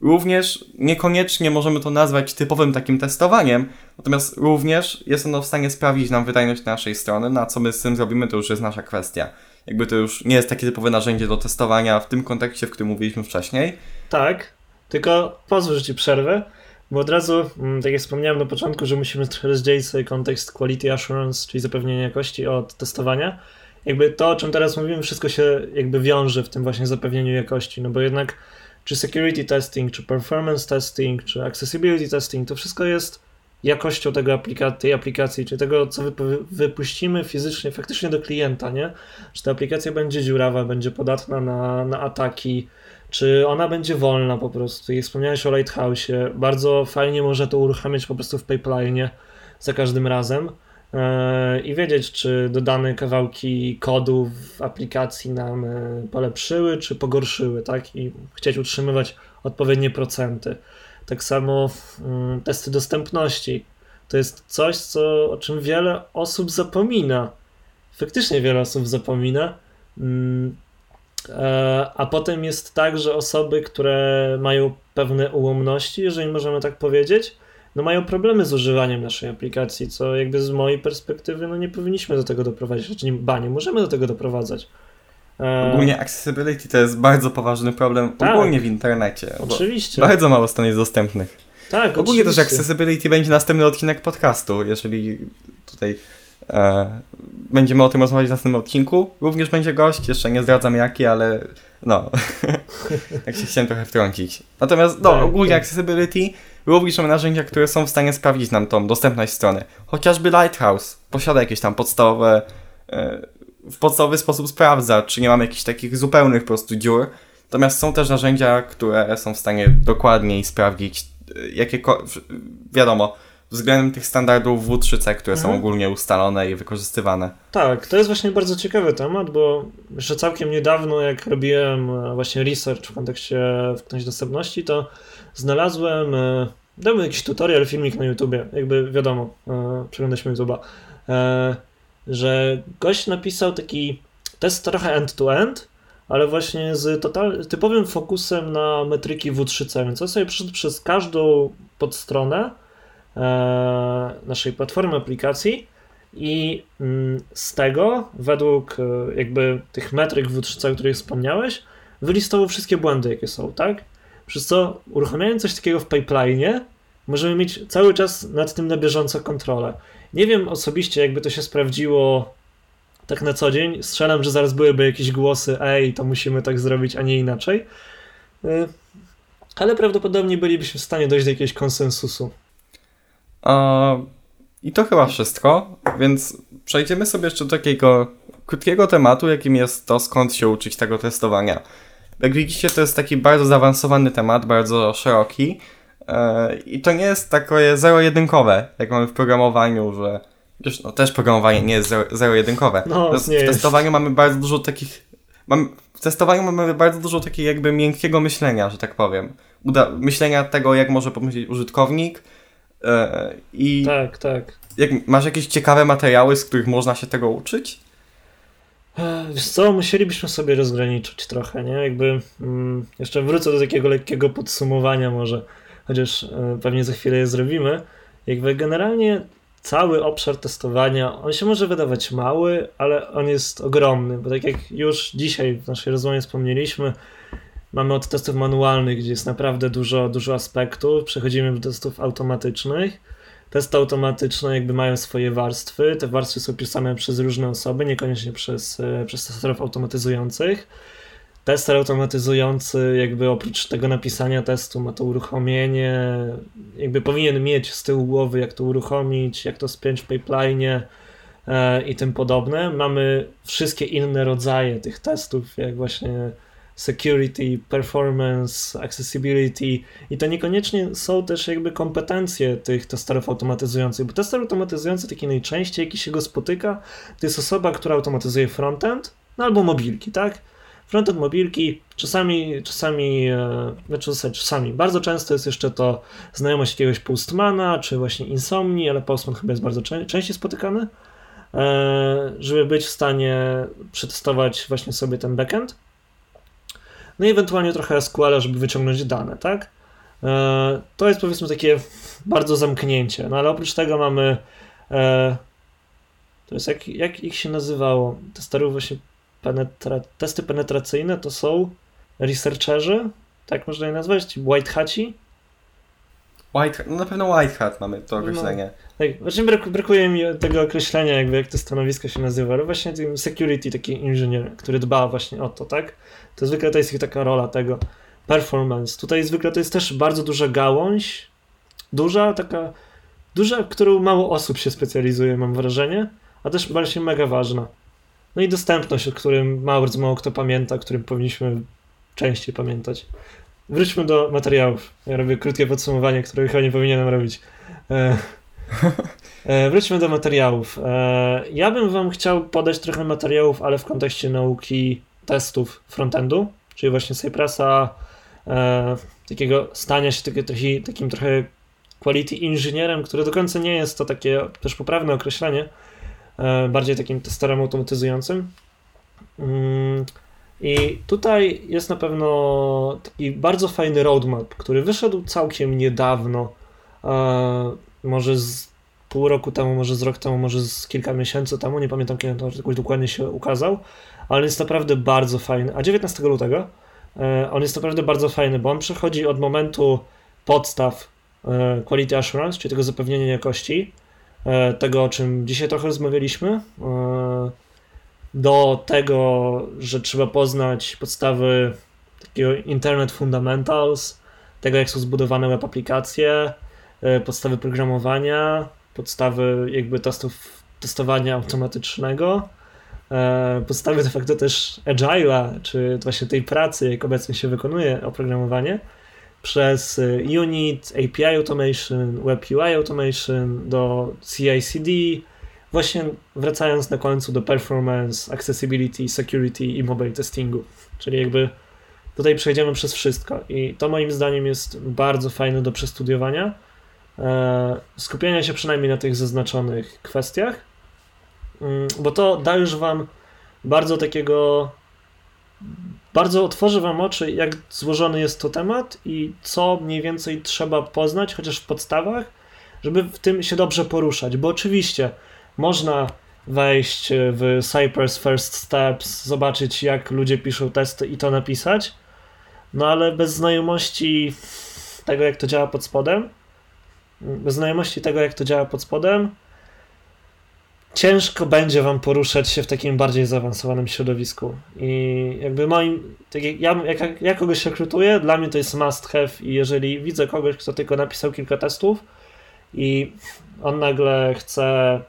Również niekoniecznie możemy to nazwać typowym takim testowaniem, natomiast również jest ono w stanie sprawdzić nam wydajność naszej strony, na co my z tym zrobimy, to już jest nasza kwestia. Jakby to już nie jest takie typowe narzędzie do testowania w tym kontekście, w którym mówiliśmy wcześniej. Tak, tylko pozwól, że ci przerwę, Bo od razu, mm, tak jak wspomniałem na początku, że musimy trochę rozdzielić sobie kontekst quality assurance, czyli zapewnienie jakości od testowania. Jakby to, o czym teraz mówimy, wszystko się jakby wiąże w tym właśnie zapewnieniu jakości, no bo jednak czy security testing, czy performance testing, czy accessibility testing, to wszystko jest jakością tego aplika tej aplikacji, czy tego, co wypuścimy fizycznie, faktycznie do klienta, nie? Czy ta aplikacja będzie dziurawa, będzie podatna na, na ataki, czy ona będzie wolna po prostu. I wspomniałeś o Lighthouse'ie, bardzo fajnie można to uruchamiać po prostu w pipeline za każdym razem i wiedzieć, czy dodane kawałki kodu w aplikacji nam e, polepszyły, czy pogorszyły, tak? I chcieć utrzymywać odpowiednie procenty. Tak samo mm, testy dostępności. To jest coś, co, o czym wiele osób zapomina. Faktycznie wiele osób zapomina. Mm, e, a potem jest tak, że osoby, które mają pewne ułomności, jeżeli możemy tak powiedzieć, no mają problemy z używaniem naszej aplikacji, co jakby z mojej perspektywy no nie powinniśmy do tego doprowadzić, znaczy nie, ba, nie możemy do tego doprowadzać. E, ogólnie accessibility to jest bardzo poważny problem tak, ogólnie w internecie. Oczywiście. Bardzo mało stron jest dostępnych. Tak, Ogólnie oczywiście. też accessibility będzie następny odcinek podcastu, jeżeli tutaj e, będziemy o tym rozmawiać w następnym odcinku. Również będzie gość, jeszcze nie zdradzam jaki, ale no, tak się chciałem trochę wtrącić. Natomiast no, tak, ogólnie tak. accessibility również są narzędzia, które są w stanie sprawdzić nam tą dostępność strony. Chociażby Lighthouse posiada jakieś tam podstawowe e, w podstawowy sposób sprawdza, czy nie mamy jakichś takich zupełnych po prostu dziur. Natomiast są też narzędzia, które są w stanie dokładniej sprawdzić, y, jakie, wiadomo, względem tych standardów W3C, które mhm. są ogólnie ustalone i wykorzystywane. Tak, to jest właśnie bardzo ciekawy temat, bo jeszcze całkiem niedawno, jak robiłem e, właśnie research w kontekście, w kontekście dostępności, to znalazłem, e, dałem jakiś tutorial, filmik na YouTubie, jakby wiadomo, e, przeglądaliśmy YouTube'a, że gość napisał taki test trochę end-to-end, ale właśnie z total, typowym fokusem na metryki W3C, więc on sobie przeszedł przez każdą podstronę e, naszej platformy aplikacji i mm, z tego, według e, jakby tych metryk W3C, o których wspomniałeś, wylistował wszystkie błędy, jakie są, tak? Przez co uruchamiając coś takiego w pipeline, możemy mieć cały czas nad tym na bieżąco kontrolę. Nie wiem osobiście, jakby to się sprawdziło tak na co dzień. Strzelam, że zaraz byłyby jakieś głosy, ej, to musimy tak zrobić, a nie inaczej. Y, ale prawdopodobnie bylibyśmy w stanie dojść do jakiegoś konsensusu. I to chyba wszystko, więc przejdziemy sobie jeszcze do takiego krótkiego tematu, jakim jest to, skąd się uczyć tego testowania. Jak widzicie, to jest taki bardzo zaawansowany temat, bardzo szeroki. E, I to nie jest takie zero-jedynkowe, jak mamy w programowaniu, że no też programowanie nie jest zero-jedynkowe. No, w testowaniu jest. mamy bardzo dużo takich. Mam, w testowaniu mamy bardzo dużo takiego jakby miękkiego myślenia, że tak powiem. Uda, myślenia tego, jak może pomyśleć użytkownik. Yy, I tak, tak. Jak, masz jakieś ciekawe materiały, z których można się tego uczyć? E, wiesz co, musielibyśmy sobie rozgraniczyć trochę, nie? Jakby mm, jeszcze wrócę do takiego lekkiego podsumowania może chociaż e, pewnie za chwilę je zrobimy. Jakby generalnie cały obszar testowania, on się może wydawać mały, ale on jest ogromny, bo tak jak już dzisiaj w naszej rozmowie wspomnieliśmy, mamy od testów manualnych, gdzie jest naprawdę dużo, dużo aspektów, przechodzimy do testów automatycznych. Testy automatyczne jakby mają swoje warstwy, te warstwy są pisane przez różne osoby, niekoniecznie przez, e, przez testerów automatyzujących tester automatyzujący, jakby oprócz tego napisania testu, ma to uruchomienie, jakby powinien mieć z tyłu głowy, jak to uruchomić, jak to spiąć w pipeline e, i tym podobne. Mamy wszystkie inne rodzaje tych testów, jak właśnie security, performance, accessibility i to niekoniecznie są też jakby kompetencje tych testerów automatyzujących, bo tester automatyzujący taki najczęściej, jaki się go spotyka, to jest osoba, która automatyzuje frontend, no albo mobilki, tak? Frontend mobilki, czasami, czasami, e, znaczy czasami, bardzo często jest jeszcze to znajomość jakiegoś postmana, czy właśnie insomni, ale postman chyba jest bardzo czę częściej spotykany, e, żeby być w stanie przetestować właśnie sobie ten backend. No i ewentualnie trochę SQL, żeby wyciągnąć dane, tak? E, to jest powiedzmy takie bardzo zamknięcie, no ale oprócz tego mamy to jest jak, jak ich się nazywało? Testerów właśnie penetra testy penetracyjne to są researcherzy, tak można je nazwać, white hatci. White no na pewno white hat mamy to określenie. No, tak, właśnie brak, brakuje mi tego określenia, jakby jak to stanowisko się nazywa, ale właśnie tym security, taki inżynier, który dba właśnie o to, tak? To zwykle to jest ich taka rola tego performance. Tutaj zwykle to jest też bardzo duża gałąź, duża, taka, duża, w którą mało osób się specjalizuje, mam wrażenie, a też właśnie mega ważna. No i dostępność, o którym mało, mało kto pamięta, o którym powinniśmy częściej pamiętać. Wróćmy do materiałów. Ja robię krótkie podsumowanie, które chyba nie powinienem robić. E, e, wróćmy do materiałów. E, ja bym wam chciał podać trochę materiałów, ale w kontekście nauki testów frontendu, czyli właśnie Cypressa, e, takiego stania się taki, taki, takim trochę quality inżynierem, które do końca nie jest to takie też poprawne określenie, bardziej takim testerem automatyzującym. Mm, I tutaj jest na pewno taki bardzo fajny roadmap, który wyszedł całkiem niedawno, e, może z pół roku temu, może z rok temu, może z kilka miesięcy temu, nie pamiętam kiedy to jakoś dokładnie się ukazał, ale jest naprawdę bardzo fajny. A 19 lutego e, on jest naprawdę bardzo fajny, bo on przechodzi od momentu podstaw e, quality assurance, czyli tego zapewnienia jakości, e, tego o czym dzisiaj trochę rozmawialiśmy, do tego, że trzeba poznać podstawy takiego Internet Fundamentals, tego jak są zbudowane web aplikacje, podstawy programowania, podstawy jakby testów, testowania automatycznego, E, podstawy de facto też agile'a, czy właśnie tej pracy, jak obecnie się wykonuje oprogramowanie, przez e, unit, API automation, web UI automation, do CI/CD, właśnie wracając na końcu do performance, accessibility, security i mobile testingu. Czyli jakby tutaj przejdziemy przez wszystko i to moim zdaniem jest bardzo fajne do przestudiowania. E, skupienia się przynajmniej na tych zaznaczonych kwestiach Mm, bo to da już wam bardzo takiego bardzo otworzy wam oczy, jak złożony jest to temat i co mniej więcej trzeba poznać, chociaż w podstawach, żeby w tym się dobrze poruszać. Bo oczywiście można wejść w Cypress First Steps, zobaczyć jak ludzie piszą testy i to napisać, no ale bez znajomości tego, jak to działa pod spodem, bez znajomości tego, jak to działa pod spodem, ciężko będzie wam poruszać się w takim bardziej zaawansowanym środowisku. I jakby moim, tak jak ja, jak, ja kogoś rekrutuję, dla mnie to jest must have i jeżeli widzę kogoś, kto tylko napisał kilka testów i on nagle chce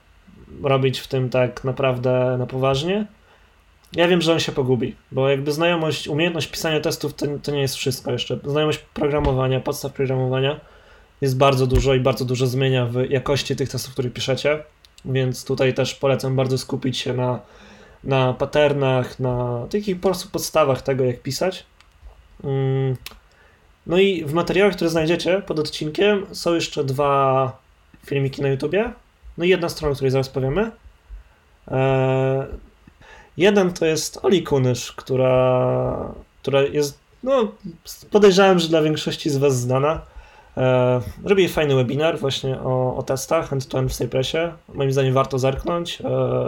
robić w tym tak naprawdę na poważnie, ja wiem, że on się pogubi, bo jakby znajomość, umiejętność pisania testów to, to nie jest wszystko jeszcze. Znajomość programowania, podstaw programowania jest bardzo dużo i bardzo dużo zmienia w jakości tych testów, które piszecie więc tutaj też polecam bardzo skupić się na, na patternach, na takich po prostu podstawach tego, jak pisać. Mm. No i w materiałach, które znajdziecie pod odcinkiem, są jeszcze dwa filmiki na YouTubie. No i jedna strona, o której zaraz powiemy. Eee, jeden to jest Oli Kunysz, która, która jest, no podejrzewam, że dla większości z Was znana. E, robię fajny webinar właśnie o, o testach end-to-end w Cypressie. Moim zdaniem warto zerknąć. E,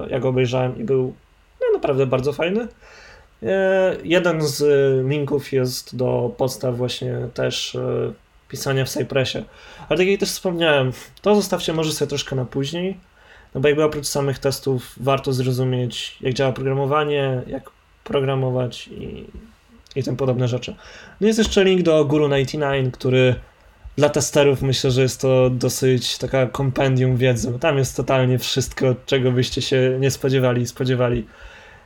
ja go obejrzałem i był no, naprawdę bardzo fajny. E, jeden z linków jest do podstaw właśnie też pisania w Cypressie. Ale tak jak też wspomniałem, to zostawcie może sobie troszkę na później, no bo jakby oprócz samych testów warto zrozumieć, jak działa programowanie, jak programować i, i tym podobne rzeczy. No jest jeszcze link do Guru 99, który dla testerów myślę, że jest to dosyć taka kompendium wiedzy. Tam jest totalnie wszystko, czego byście się nie spodziewali spodziewali.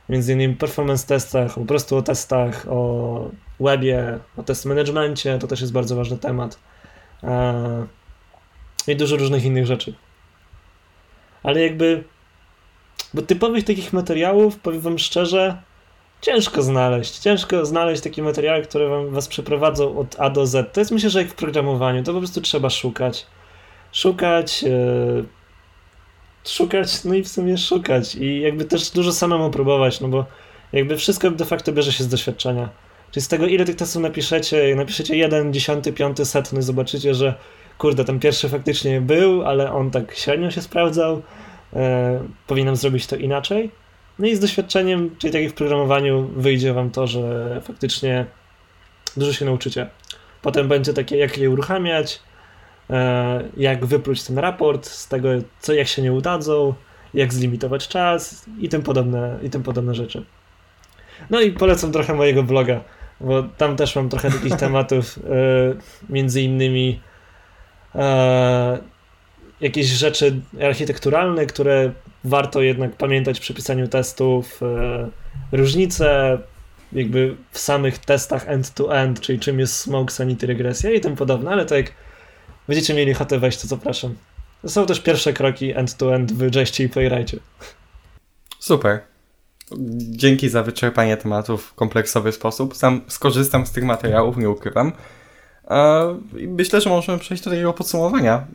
Między innymi performance testach, po prostu o testach, o webie, o test managemencie, to też jest bardzo ważny temat. E, I dużo różnych innych rzeczy. Ale jakby, bo typowych takich materiałów, powiem wam szczerze, ciężko znaleźć. Ciężko znaleźć takie materiały, które wam, was przeprowadzą od A do Z. To jest myślę, że jak w programowaniu, to po prostu trzeba szukać. Szukać, yy, szukać, no i w sumie szukać. I jakby też dużo samemu próbować, no bo jakby wszystko de facto bierze się z doświadczenia. Czyli z tego, ile tych testów napiszecie, napiszecie jeden, dziesiąty, piąty, setny, zobaczycie, że kurde, ten pierwszy faktycznie był, ale on tak średnio się sprawdzał, yy, powinienem zrobić to inaczej no i z doświadczeniem, czyli tak jak w programowaniu, wyjdzie wam to, że faktycznie dużo się nauczycie. Potem będzie takie, jak je uruchamiać, e, jak wypluć ten raport, z tego, co, jak się nie udadzą, jak zlimitować czas i tym podobne, i tym podobne rzeczy. No i polecam trochę mojego bloga, bo tam też mam trochę takich tematów, e, między innymi e, jakieś rzeczy architekturalne, które warto jednak pamiętać przy pisaniu testów, e, różnice jakby w samych testach end-to-end, czyli czym jest smoke, sanity, regresja i tym podobne, ale to jak będziecie mieli ochotę wejść, to zapraszam. To są też pierwsze kroki end-to-end w Jeście i Playwrightie. Super. Dzięki za wyczerpanie tematów w kompleksowy sposób. Sam skorzystam z tych materiałów, nie ukrywam. Myślę, że możemy przejść do takiego podsumowania.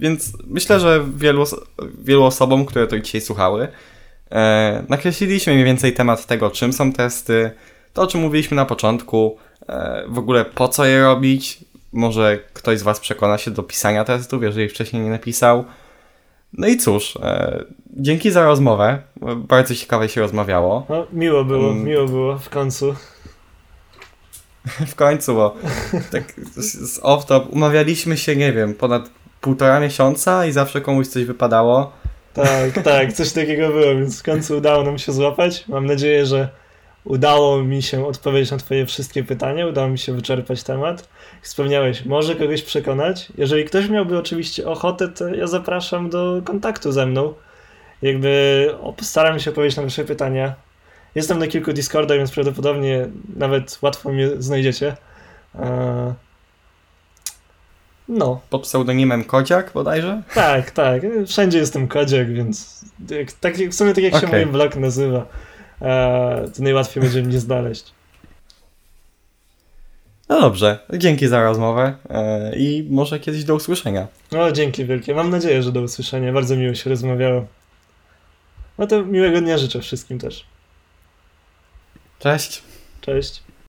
Więc myślę, że wielu, wielu osobom, które to dzisiaj słuchały, e, nakreśliliśmy mniej więcej temat tego, czym są testy, to o czym mówiliśmy na początku, e, w ogóle po co je robić. Może ktoś z Was przekona się do pisania testów, jeżeli wcześniej nie napisał. No i cóż, e, dzięki za rozmowę. Bardzo ciekawie się rozmawiało. No, miło było, um, miło było w końcu. w końcu, bo tak z off-top umawialiśmy się, nie wiem, ponad półtora miesiąca i zawsze komuś coś wypadało. Tak, tak, coś takiego było, więc w końcu udało nam się złapać. Mam nadzieję, że udało mi się odpowiedzieć na Twoje wszystkie pytania, udało mi się wyczerpać temat. Wspomniałeś, może kogoś przekonać. Jeżeli ktoś miałby oczywiście ochotę, to ja zapraszam do kontaktu ze mną. Jakby postaram się odpowiedzieć na Wasze pytania. Jestem na kilku Discordach, więc prawdopodobnie nawet łatwo mnie znajdziecie. No. Pod pseudonimem Kodziak bodajże? Tak, tak. Wszędzie jestem Kodziak, więc tak, w sumie tak jak okay. się mój blog nazywa, e, to najłatwiej będzie mnie znaleźć. No dobrze, dzięki za rozmowę e, i może kiedyś do usłyszenia. No, dzięki wielkie. Mam nadzieję, że do usłyszenia. Bardzo miło się rozmawiało. No to miłego dnia życzę wszystkim też. Cześć. Cześć.